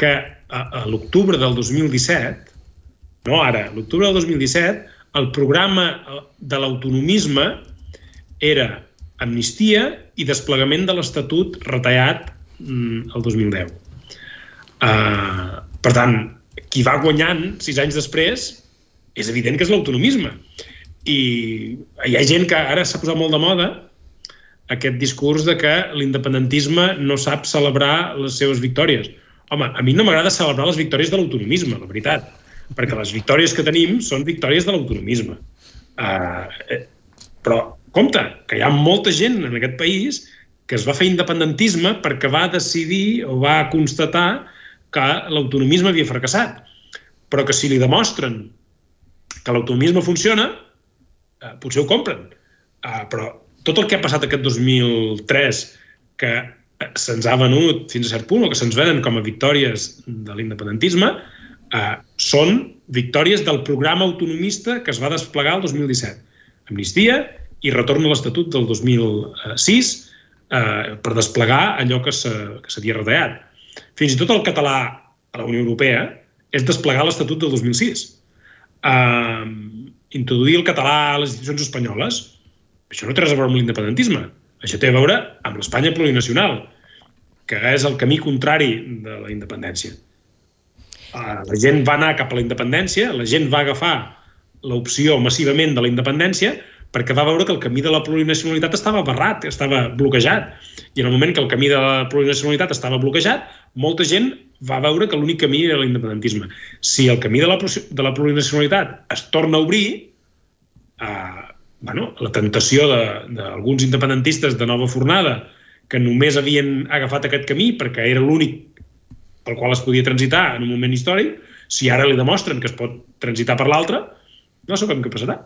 que a, a l'octubre del 2017, no ara, l'octubre del 2017, el programa eh, de l'autonomisme era amnistia i desplegament de l'Estatut retallat mm, el 2010. Uh, eh, per tant, qui va guanyant sis anys després és evident que és l'autonomisme. I hi ha gent que ara s'ha posat molt de moda aquest discurs de que l'independentisme no sap celebrar les seves victòries. Home, a mi no m'agrada celebrar les victòries de l'autonomisme, la veritat perquè les victòries que tenim són victòries de l'autonomisme. Uh, eh, però, compte, que hi ha molta gent en aquest país que es va fer independentisme perquè va decidir o va constatar que l'autonomisme havia fracassat. Però que si li demostren que l'autonomisme funciona, uh, potser ho compren. Uh, però tot el que ha passat aquest 2003, que se'ns ha venut fins a cert punt, o que se'ns venen com a victòries de l'independentisme, eh, són victòries del programa autonomista que es va desplegar el 2017. Amnistia i retorn a l'Estatut del 2006, eh, per desplegar allò que s'havia retallat. Fins i tot el català a la Unió Europea és desplegar l'Estatut del 2006. Eh, introduir el català a les institucions espanyoles, això no té res a veure amb l'independentisme. Això té a veure amb l'Espanya plurinacional, que és el camí contrari de la independència. Eh, la gent va anar cap a la independència, la gent va agafar l'opció massivament de la independència perquè va veure que el camí de la plurinacionalitat estava barrat, estava bloquejat. I en el moment que el camí de la plurinacionalitat estava bloquejat, molta gent va veure que l'únic camí era l'independentisme. Si el camí de la, de la plurinacionalitat es torna a obrir, eh, bueno, la tentació d'alguns independentistes de nova fornada que només havien agafat aquest camí perquè era l'únic pel qual es podia transitar en un moment històric, si ara li demostren que es pot transitar per l'altre, no sabem què passarà.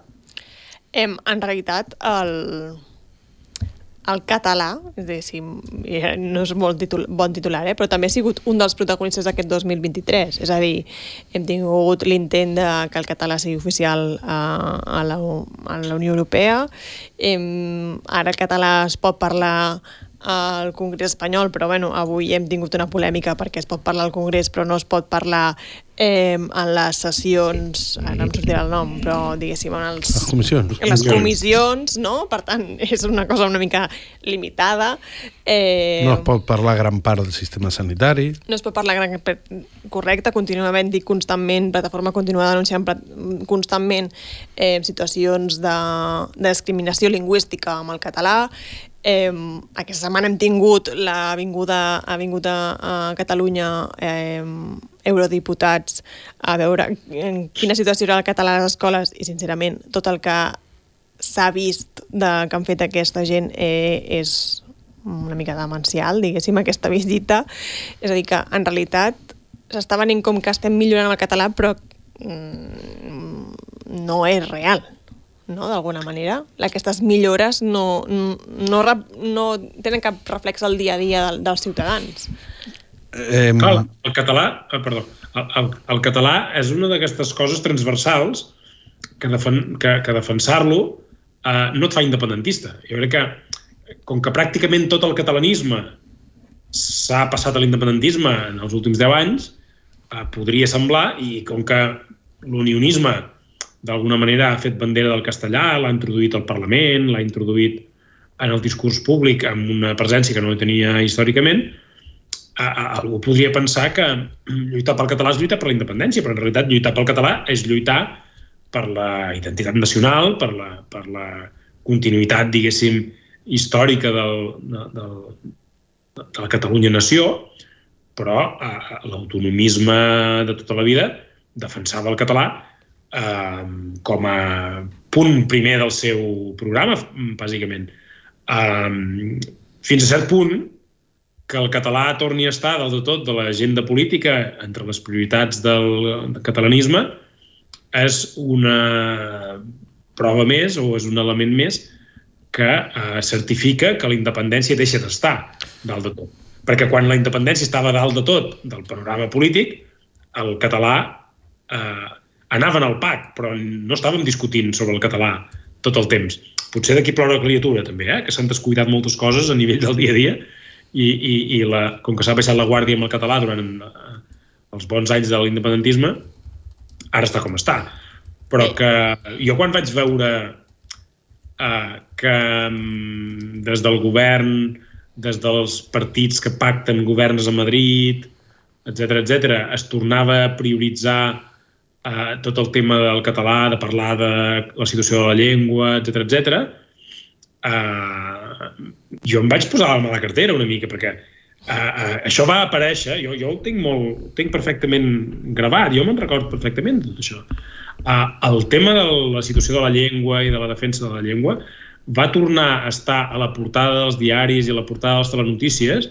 Em, en realitat, el, el català, és dir, eh, no és molt titula, bon titular, eh, però també ha sigut un dels protagonistes d'aquest 2023. És a dir, hem tingut l'intent de que el català sigui oficial a, a, la, a la Unió Europea. Hem, ara el català es pot parlar al Congrés espanyol, però bueno, avui hem tingut una polèmica perquè es pot parlar al Congrés però no es pot parlar eh, en les sessions, ara no em sortirà el nom, però diguéssim en els, les comissions. les comissions, no? Per tant, és una cosa una mica limitada. Eh, no es pot parlar gran part del sistema sanitari. No es pot parlar gran correcte, continua havent dit constantment, plataforma continua denunciant constantment eh, situacions de, de discriminació lingüística amb el català, Eh, aquesta setmana hem tingut la vinguda, ha vingut a, a Catalunya eh, eurodiputats a veure en quina situació era el català a les escoles i, sincerament, tot el que s'ha vist de, que han fet aquesta gent eh, és una mica demencial, diguéssim, aquesta visita. És a dir, que en realitat s'està venint com que estem millorant el català, però mm, no és real no? d'alguna manera. Aquestes millores no, no, no tenen cap reflex al dia a dia del, dels ciutadans. Eh, Clar, el català, eh, perdó, el, el, el català és una d'aquestes coses transversals que, defen, que, que defensar-lo eh, no et fa independentista. Jo crec que, com que pràcticament tot el catalanisme s'ha passat a l'independentisme en els últims 10 anys, eh, podria semblar, i com que l'unionisme d'alguna manera ha fet bandera del castellà, l'ha introduït al Parlament, l'ha introduït en el discurs públic amb una presència que no tenia històricament, algú podria pensar que lluitar pel català és lluitar per la independència, però en realitat lluitar pel català és lluitar per la identitat nacional, per la, per la continuïtat, diguéssim, històrica del, del, de la Catalunya-nació, però l'autonomisme de tota la vida defensava el català eh, com a punt primer del seu programa, bàsicament. Eh, fins a cert punt que el català torni a estar del de tot de l'agenda política entre les prioritats del catalanisme és una prova més o és un element més que eh, certifica que la independència deixa d'estar dalt de tot. Perquè quan la independència estava dalt de tot del panorama polític, el català eh, anaven al PAC, però no estàvem discutint sobre el català tot el temps. Potser d'aquí plora la criatura, també, eh? que s'han descuidat moltes coses a nivell del dia a dia i, i, i la, com que s'ha baixat la guàrdia amb el català durant eh, els bons anys de l'independentisme, ara està com està. Però que jo quan vaig veure eh, que mm, des del govern, des dels partits que pacten governs a Madrid, etc etc, es tornava a prioritzar eh, tot el tema del català, de parlar de la situació de la llengua, etc etc. Eh, jo em vaig posar la mà a la cartera una mica, perquè eh, uh, això va aparèixer, jo, jo ho tinc, molt, ho tinc perfectament gravat, jo me'n record perfectament tot això. Uh, el tema de la situació de la llengua i de la defensa de la llengua va tornar a estar a la portada dels diaris i a la portada de les telenotícies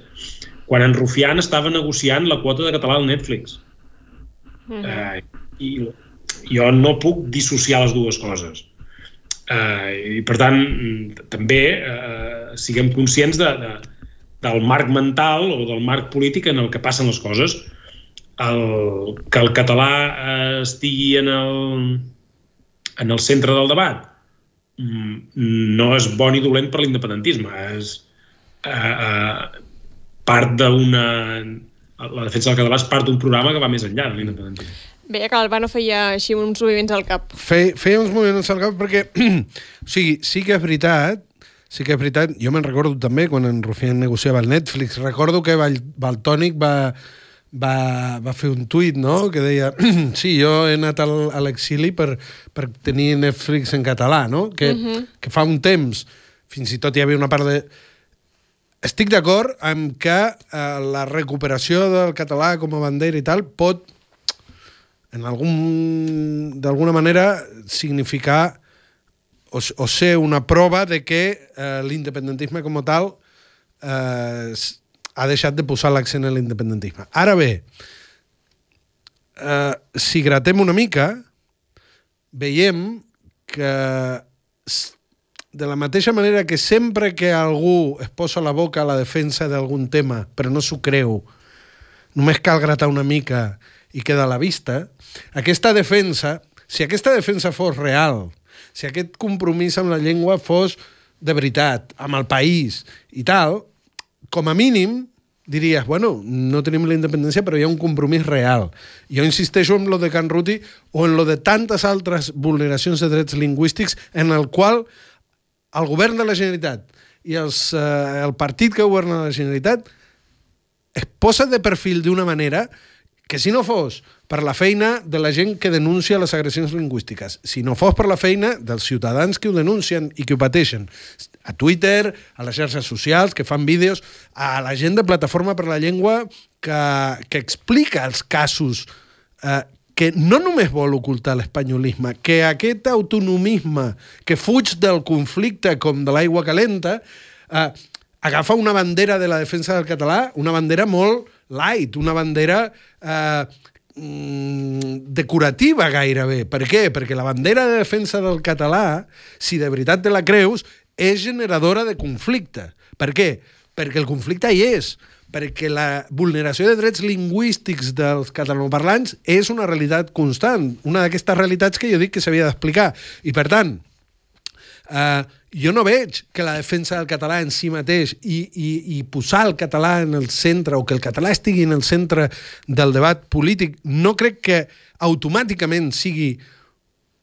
quan en Rufián estava negociant la quota de català al Netflix. Mm -hmm. uh, i jo no puc dissociar les dues coses. Eh, I, per tant, també eh, siguem conscients de, de, del marc mental o del marc polític en el que passen les coses. El, que el català eh, estigui en el, en el centre del debat mm, no és bon i dolent per l'independentisme. És, eh, eh, part d'una... La defensa del català és part d'un programa que va més enllà de l'independentisme. Veia que l'Albano feia així uns moviments al cap. Fe, feia uns moviments al cap perquè, o sigui, sí que és veritat, sí que és veritat, jo me'n recordo també quan en Rufián negociava el Netflix, recordo que Val, Valtònic va, va, va fer un tuit, no?, que deia, sí, jo he anat al, a l'exili per, per tenir Netflix en català, no?, que, uh -huh. que fa un temps, fins i tot hi havia una part de... Estic d'acord amb que eh, la recuperació del català com a bandera i tal pot en algun, d'alguna manera significar o, o ser una prova de que eh, l'independentisme com a tal eh, ha deixat de posar l'accent en l'independentisme. Ara bé, eh, si gratem una mica, veiem que de la mateixa manera que sempre que algú es posa la boca a la defensa d'algun tema, però no s'ho creu, només cal gratar una mica i queda a la vista, aquesta defensa, si aquesta defensa fos real, si aquest compromís amb la llengua fos de veritat, amb el país i tal, com a mínim diries, bueno, no tenim la independència, però hi ha un compromís real. Jo insisteixo en lo de Can Ruti o en lo de tantes altres vulneracions de drets lingüístics en el qual el govern de la Generalitat i els, eh, el partit que governa la Generalitat es posa de perfil d'una manera que si no fos per la feina de la gent que denuncia les agressions lingüístiques, si no fos per la feina dels ciutadans que ho denuncien i que ho pateixen, a Twitter, a les xarxes socials, que fan vídeos, a la gent de Plataforma per la Llengua que, que explica els casos eh, que no només vol ocultar l'espanyolisme, que aquest autonomisme que fuig del conflicte com de l'aigua calenta, eh, agafa una bandera de la defensa del català, una bandera molt light, una bandera eh, mm, decorativa gairebé. Per què? Perquè la bandera de defensa del català, si de veritat te la creus, és generadora de conflicte. Per què? Perquè el conflicte hi és perquè la vulneració de drets lingüístics dels catalanoparlants és una realitat constant, una d'aquestes realitats que jo dic que s'havia d'explicar. I, per tant, eh, jo no veig que la defensa del català en si mateix i, i, i posar el català en el centre o que el català estigui en el centre del debat polític no crec que automàticament sigui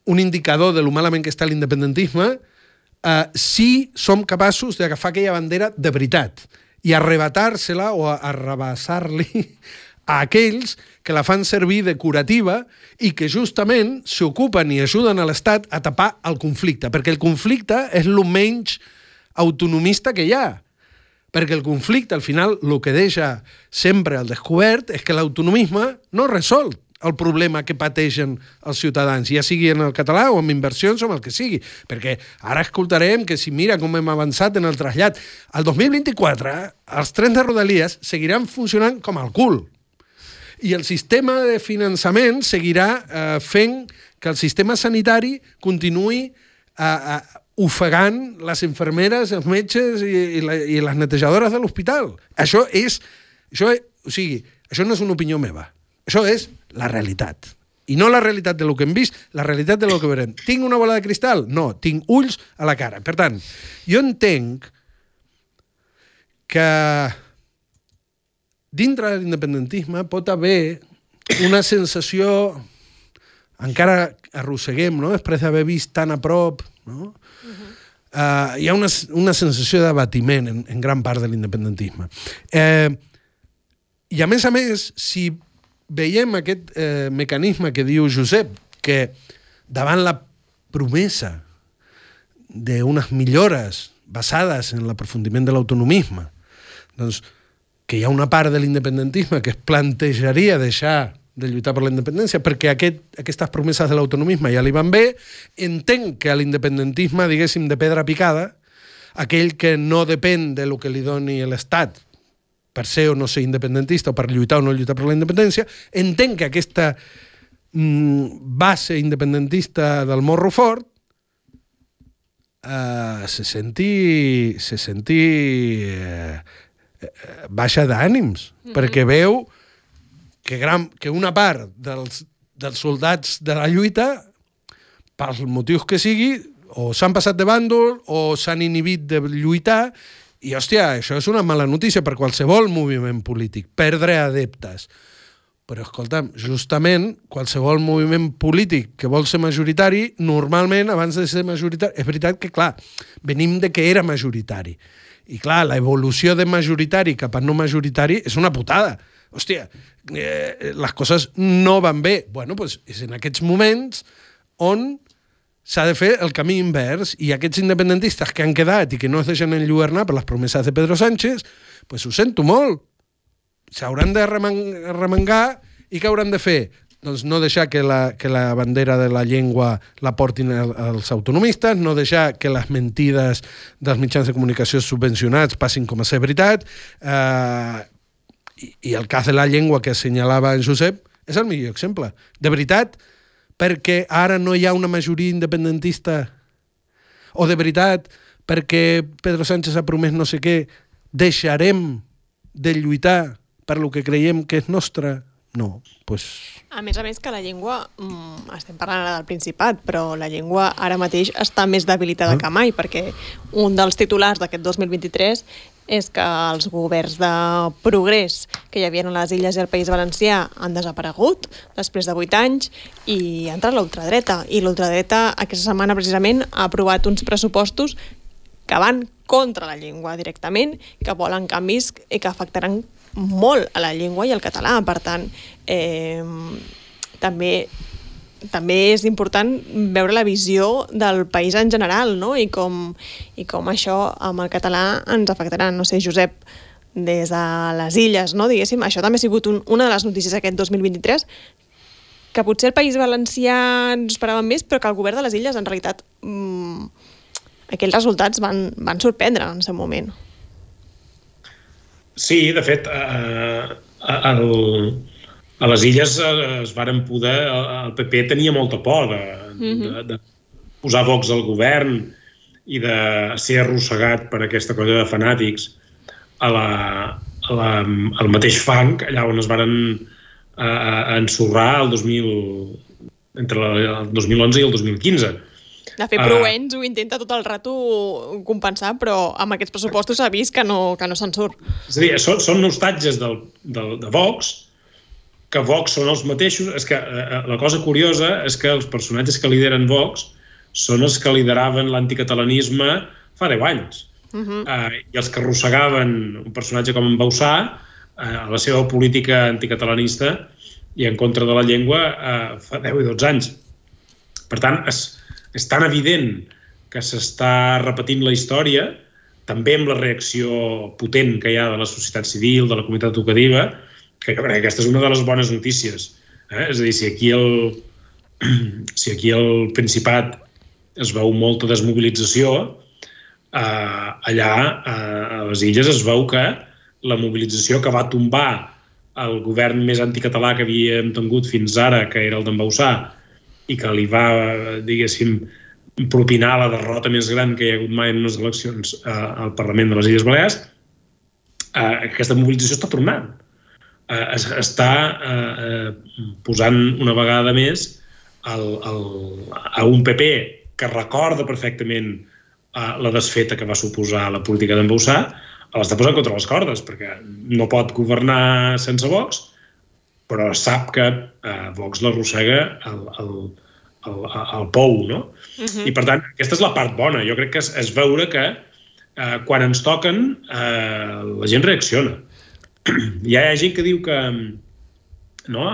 un indicador de lo malament que està l'independentisme eh, si som capaços d'agafar aquella bandera de veritat i arrebatar-se-la o arrabassar-li a aquells que la fan servir de curativa i que justament s'ocupen i ajuden a l'Estat a tapar el conflicte, perquè el conflicte és el menys autonomista que hi ha. Perquè el conflicte, al final, el que deixa sempre al descobert és que l'autonomisme no resol el problema que pateixen els ciutadans, ja sigui en el català o amb inversions o amb el que sigui. Perquè ara escoltarem que si mira com hem avançat en el trasllat, al 2024 els trens de Rodalies seguiran funcionant com el cul i el sistema de finançament seguirà eh, fent que el sistema sanitari continuï eh, eh, ofegant les infermeres, els metges i, i, la, i les netejadores de l'hospital. Això és... Això, és, o sigui, això no és una opinió meva. Això és la realitat. I no la realitat de lo que hem vist, la realitat de lo que veurem. Tinc una bola de cristal? No, tinc ulls a la cara. Per tant, jo entenc que dintre de l'independentisme pot haver una sensació encara arrosseguem, no? després d'haver vist tan a prop, no? Uh -huh. uh, hi ha una, una sensació d'abatiment en, en gran part de l'independentisme. Eh, I a més a més, si veiem aquest eh, mecanisme que diu Josep, que davant la promesa d'unes millores basades en l'aprofundiment de l'autonomisme, doncs que hi ha una part de l'independentisme que es plantejaria deixar de lluitar per la independència, perquè aquest, aquestes promeses de l'autonomisme ja li van bé, entenc que l'independentisme, diguéssim, de pedra picada, aquell que no depèn de lo que li doni l'Estat per ser o no ser independentista o per lluitar o no lluitar per la independència, entenc que aquesta mm, base independentista del morro fort eh, se senti, se senti eh, baixa d'ànims, mm -hmm. perquè veu que, gran, que una part dels, dels soldats de la lluita, pels motius que sigui, o s'han passat de bàndol o s'han inhibit de lluitar I, hòstia, això és una mala notícia per qualsevol moviment polític, perdre adeptes. Però, escolta'm, justament, qualsevol moviment polític que vol ser majoritari, normalment, abans de ser majoritari... És veritat que, clar, venim de que era majoritari. I, clar, la evolució de majoritari cap a no majoritari és una putada. Hòstia, eh, les coses no van bé. Bueno, doncs és en aquests moments on s'ha de fer el camí invers i aquests independentistes que han quedat i que no es deixen enlluernar per les promeses de Pedro Sánchez, pues ho sento molt. S'hauran de remengar i què hauran de fer? Doncs no deixar que la, que la bandera de la llengua la portin els autonomistes, no deixar que les mentides dels mitjans de comunicació subvencionats passin com a ser veritat, eh, i, i el cas de la llengua que assenyalava en Josep és el millor exemple. De veritat, perquè ara no hi ha una majoria independentista o de veritat perquè Pedro Sánchez ha promès no sé què, deixarem de lluitar per lo que creiem que és nostre? No, pues... A més a més que la llengua, mmm, estem parlant ara del Principat, però la llengua ara mateix està més debilitada ah. que mai, perquè un dels titulars d'aquest 2023 és que els governs de progrés que hi havia a les illes i al País Valencià han desaparegut després de 8 anys i ha entrat l'ultradreta. I l'ultradreta aquesta setmana precisament ha aprovat uns pressupostos que van contra la llengua directament, que volen canvis i que afectaran molt a la llengua i al català. Per tant, eh, també també és important veure la visió del país en general, no? I com, i com això amb el català ens afectarà. No sé, Josep, des de les illes, no? diguéssim, això també ha sigut un, una de les notícies aquest 2023, que potser el País Valencià ens esperàvem més, però que el govern de les illes, en realitat, mmm, aquells resultats van, van sorprendre en el moment. Sí, de fet, eh, el, a les illes eh, es varen poder... El PP tenia molta por de, mm -hmm. de, de posar Vox al govern i de ser arrossegat per aquesta colla de fanàtics a la, a la, al mateix fang, allà on es varen a, a ensorrar el 2000, entre el 2011 i el 2015. De fet, Provenç uh, ho intenta tot el rato compensar, però amb aquests pressupostos s'ha vist que no, que no se'n surt. És a dir, són, són nostatges del, del, de Vox, que Vox són els mateixos. És que eh, eh, la cosa curiosa és que els personatges que lideren Vox són els que lideraven l'anticatalanisme fa 10 anys. Uh -huh. eh, I els que arrossegaven un personatge com en Bausà eh, a la seva política anticatalanista i en contra de la llengua eh, fa 10 i 12 anys. Per tant, és, és tan evident que s'està repetint la història, també amb la reacció potent que hi ha de la societat civil, de la comunitat educativa, que jo crec que aquesta és una de les bones notícies. Eh? És a dir, si aquí el, si aquí el Principat es veu molta desmobilització, eh, allà eh, a les illes es veu que la mobilització que va tombar el govern més anticatalà que havíem tingut fins ara, que era el d'en Bausà, i que li va, diguéssim, propinar la derrota més gran que hi ha hagut mai en unes eleccions eh, al Parlament de les Illes Balears, eh, aquesta mobilització està tornant. Eh, està eh, eh, posant una vegada més el, el, a un PP que recorda perfectament eh, la desfeta que va suposar la política d'en Boussà, l'està posant contra les cordes, perquè no pot governar sense Vox, però sap que eh, Vox l'arrossega al, al, al, al pou, no? Uh -huh. I, per tant, aquesta és la part bona. Jo crec que és, és veure que eh, quan ens toquen eh, la gent reacciona hi ha gent que diu que no,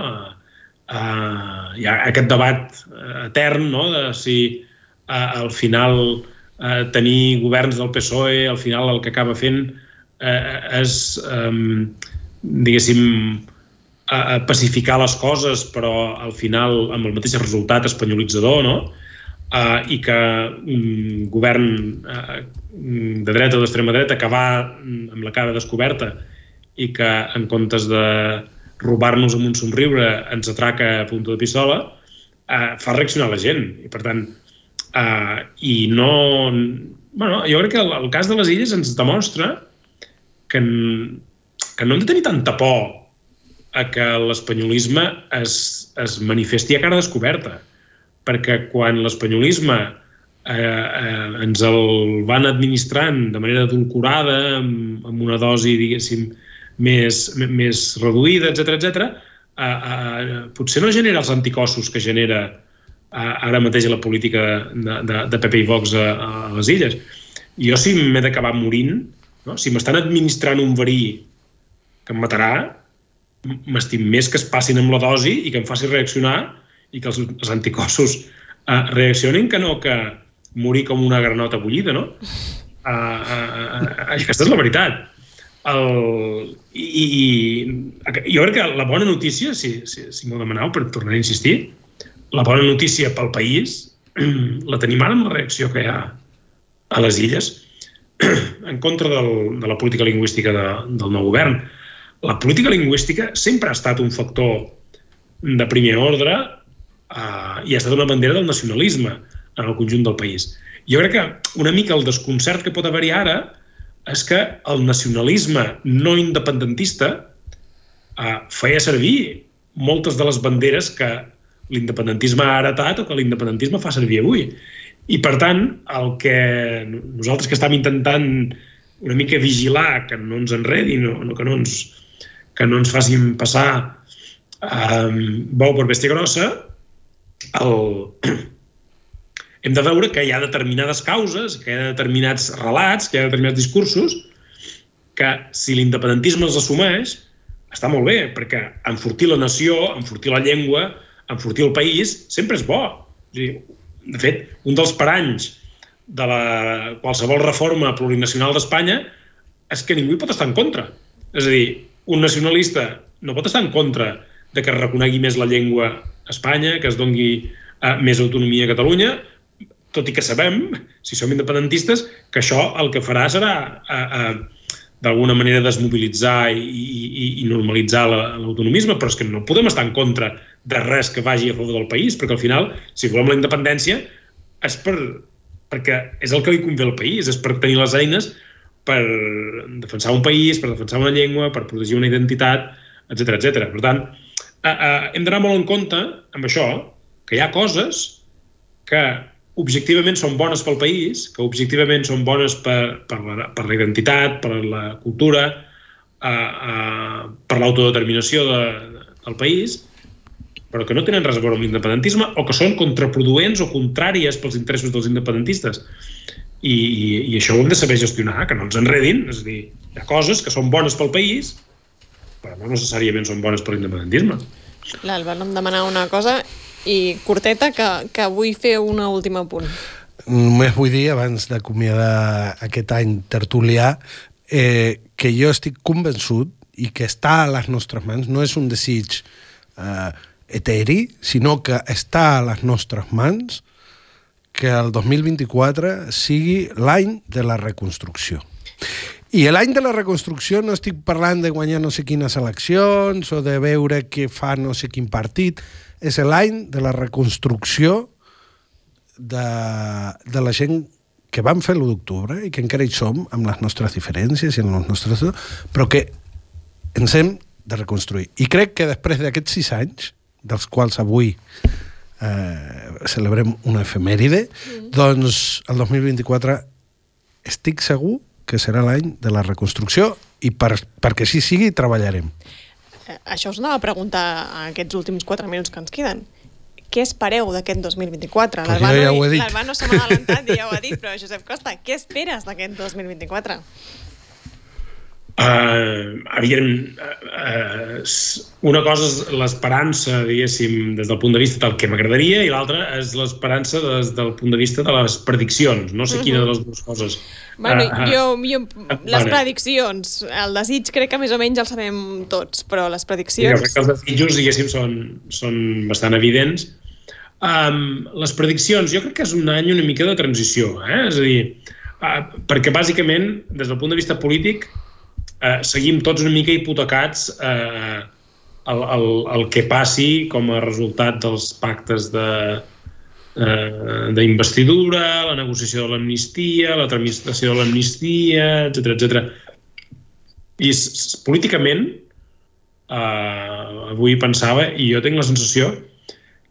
uh, hi ha aquest debat etern no, de si uh, al final uh, tenir governs del PSOE al final el que acaba fent uh, és um, diguéssim a, pacificar les coses però al final amb el mateix resultat espanyolitzador no? uh, i que un govern uh, de dreta o d'extrema dreta que va amb la cara descoberta i que en comptes de robar-nos amb un somriure ens atraca a punta de pistola, eh, fa reaccionar la gent. I per tant, eh, i no... Bueno, jo crec que el, el cas de les illes ens demostra que, que no hem de tenir tanta por a que l'espanyolisme es, es manifesti a cara descoberta. Perquè quan l'espanyolisme eh, eh, ens el van administrant de manera adulcorada, amb, amb una dosi, diguéssim, més, més reduïda, etc etc, eh, eh, potser no genera els anticossos que genera eh, ara mateix la política de, de, de PP i Vox a, a les illes. Jo, si m'he d'acabar morint, no? si m'estan administrant un verí que em matarà, m'estim més que es passin amb la dosi i que em faci reaccionar i que els, els anticossos uh, reaccionin que no que morir com una granota bullida, no? Uh, uh, uh, aquesta és la veritat. El, i, i jo crec que la bona notícia, si, si, si m'ho demaneu per tornar a insistir, la bona notícia pel país la tenim ara amb la reacció que hi ha a les illes en contra del, de la política lingüística de, del nou govern. La política lingüística sempre ha estat un factor de primer ordre eh, i ha estat una bandera del nacionalisme en el conjunt del país. Jo crec que una mica el desconcert que pot haver-hi ara és que el nacionalisme no independentista eh, feia servir moltes de les banderes que l'independentisme ha heretat o que l'independentisme fa servir avui. I, per tant, el que nosaltres que estem intentant una mica vigilar que no ens enredin o que, no ens, que no ens facin passar eh, bou per bèstia grossa, el... hem de veure que hi ha determinades causes, que hi ha determinats relats, que hi ha determinats discursos, que si l'independentisme els assumeix, està molt bé, perquè enfortir la nació, enfortir la llengua, enfortir el país, sempre és bo. De fet, un dels paranys de la, qualsevol reforma plurinacional d'Espanya és que ningú hi pot estar en contra. És a dir, un nacionalista no pot estar en contra de que es reconegui més la llengua a Espanya, que es dongui uh, més autonomia a Catalunya, tot i que sabem, si som independentistes, que això el que farà serà uh, uh, d'alguna manera desmobilitzar i, i, i normalitzar l'autonomisme, però és que no podem estar en contra de res que vagi a favor del país, perquè al final, si volem la independència, és per, perquè és el que li convé al país, és per tenir les eines per defensar un país, per defensar una llengua, per protegir una identitat, etc etc. Per tant, eh, eh, hem d'anar molt en compte amb això, que hi ha coses que objectivament són bones pel país, que objectivament són bones per, per, la, per la identitat, per la cultura, eh, eh, per l'autodeterminació de, del país, però que no tenen res a veure amb l'independentisme o que són contraproduents o contràries pels interessos dels independentistes. I, i, i això ho hem de saber gestionar, que no ens enredin, és a dir, hi ha coses que són bones pel país, però no necessàriament són bones per l'independentisme. L'Alba em demanava una cosa i curteta, que, que vull fer una última punt. Només vull dir, abans d'acomiadar aquest any tertulià, eh, que jo estic convençut i que està a les nostres mans, no és un desig eh, eteri, sinó que està a les nostres mans que el 2024 sigui l'any de la reconstrucció. I l'any de la reconstrucció no estic parlant de guanyar no sé quines eleccions o de veure què fa no sé quin partit. És l'any de la reconstrucció de, de la gent que vam fer l'1 d'octubre i que encara hi som amb les nostres diferències i amb els nostres... però que ens hem de reconstruir. I crec que després d'aquests sis anys, dels quals avui eh, celebrem una efemèride, mm. doncs el 2024 estic segur que serà l'any de la reconstrucció i per, perquè així sigui treballarem. Eh, això us anava a preguntar aquests últims 4 minuts que ens queden. Què espereu d'aquest 2024? Pues jo ja se m'ha adelantat i ja ho ha dit, però Josep Costa, què esperes d'aquest 2024? Uh, evident, uh, una cosa és l'esperança, diguéssim, des del punt de vista del que m'agradaria i l'altra és l'esperança des del punt de vista de les prediccions. No sé uh -huh. quina de les dues coses. Bueno, uh, jo, jo, les prediccions, el desig crec que més o menys el sabem tots, però les prediccions... Jo crec que els desitjos, diguéssim, són, són bastant evidents. Um, les prediccions, jo crec que és un any una mica de transició, eh? és a dir, uh, perquè bàsicament, des del punt de vista polític, eh, seguim tots una mica hipotecats eh, el, el, el que passi com a resultat dels pactes de eh, d'investidura, la negociació de l'amnistia, la tramitació de l'amnistia, etc etc. I políticament, eh, avui pensava, i jo tinc la sensació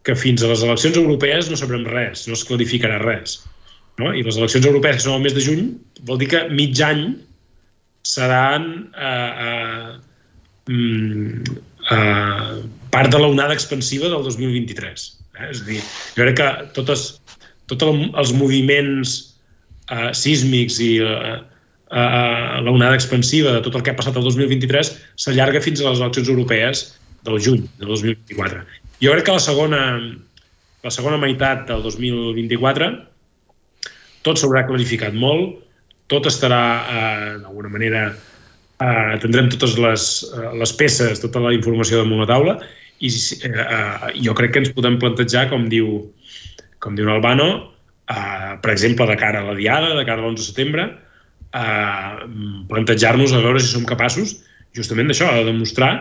que fins a les eleccions europees no sabrem res, no es clarificarà res. no? i les eleccions europees que són el mes de juny, vol dir que mig any seran eh, eh, mm, eh, part de l'onada expansiva del 2023. Eh? És a dir, jo crec que totes, tots els moviments eh, sísmics i eh, eh, l'onada expansiva de tot el que ha passat el 2023 s'allarga fins a les eleccions europees del juny del 2024. Jo crec que la segona, la segona meitat del 2024 tot s'haurà clarificat molt, tot estarà eh, d'alguna manera eh, tindrem totes les, eh, les peces, tota la informació damunt la taula i eh, eh, jo crec que ens podem plantejar, com diu, com diu Albano, eh, per exemple, de cara a la Diada, de cara a l'11 de setembre, eh, plantejar-nos a veure si som capaços justament d'això, de demostrar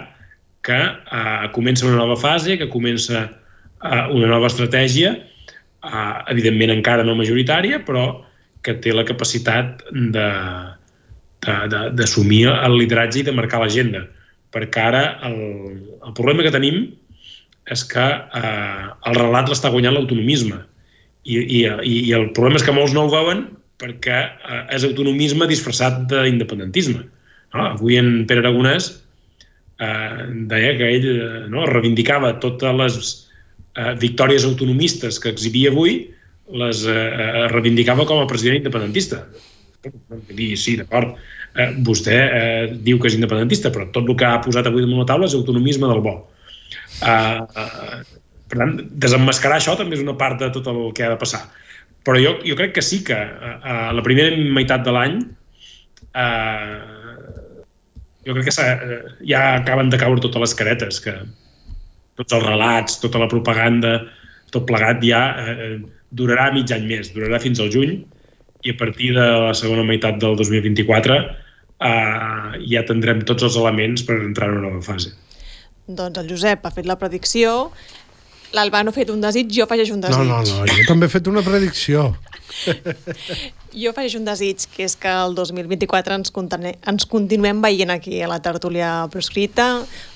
que eh, comença una nova fase, que comença eh, una nova estratègia, eh, evidentment encara no majoritària, però que té la capacitat de d'assumir el lideratge i de marcar l'agenda. Perquè ara el, el problema que tenim és que eh, el relat l'està guanyant l'autonomisme. I, i, I el problema és que molts no ho veuen perquè eh, és autonomisme disfressat d'independentisme. No? Avui en Pere Aragonès eh, deia que ell eh, no, reivindicava totes les eh, victòries autonomistes que exhibia avui, les eh, eh reivindicava com a president independentista. Dir, sí, d'acord, eh, vostè eh, diu que és independentista, però tot el que ha posat avui damunt la taula és autonomisme del bo. Eh, eh, per tant, desenmascarar això també és una part de tot el que ha de passar. Però jo, jo crec que sí que a la primera meitat de l'any eh, jo crec que eh, ja acaben de caure totes les caretes, que tots els relats, tota la propaganda, tot plegat ja eh, durarà mig any més, durarà fins al juny i a partir de la segona meitat del 2024 eh, ja tindrem tots els elements per entrar en una nova fase. Doncs el Josep ha fet la predicció, l'Albano ha fet un desig, jo afegeixo un desig. No, no, no, jo també he fet una predicció. Jo afegeixo un desig, que és que el 2024 ens, ens continuem veient aquí a la tertúlia proscrita,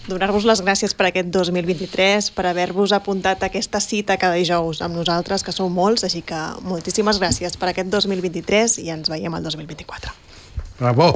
donar-vos les gràcies per aquest 2023, per haver-vos apuntat a aquesta cita cada dijous amb nosaltres, que sou molts, així que moltíssimes gràcies per aquest 2023 i ens veiem el 2024. Bravo!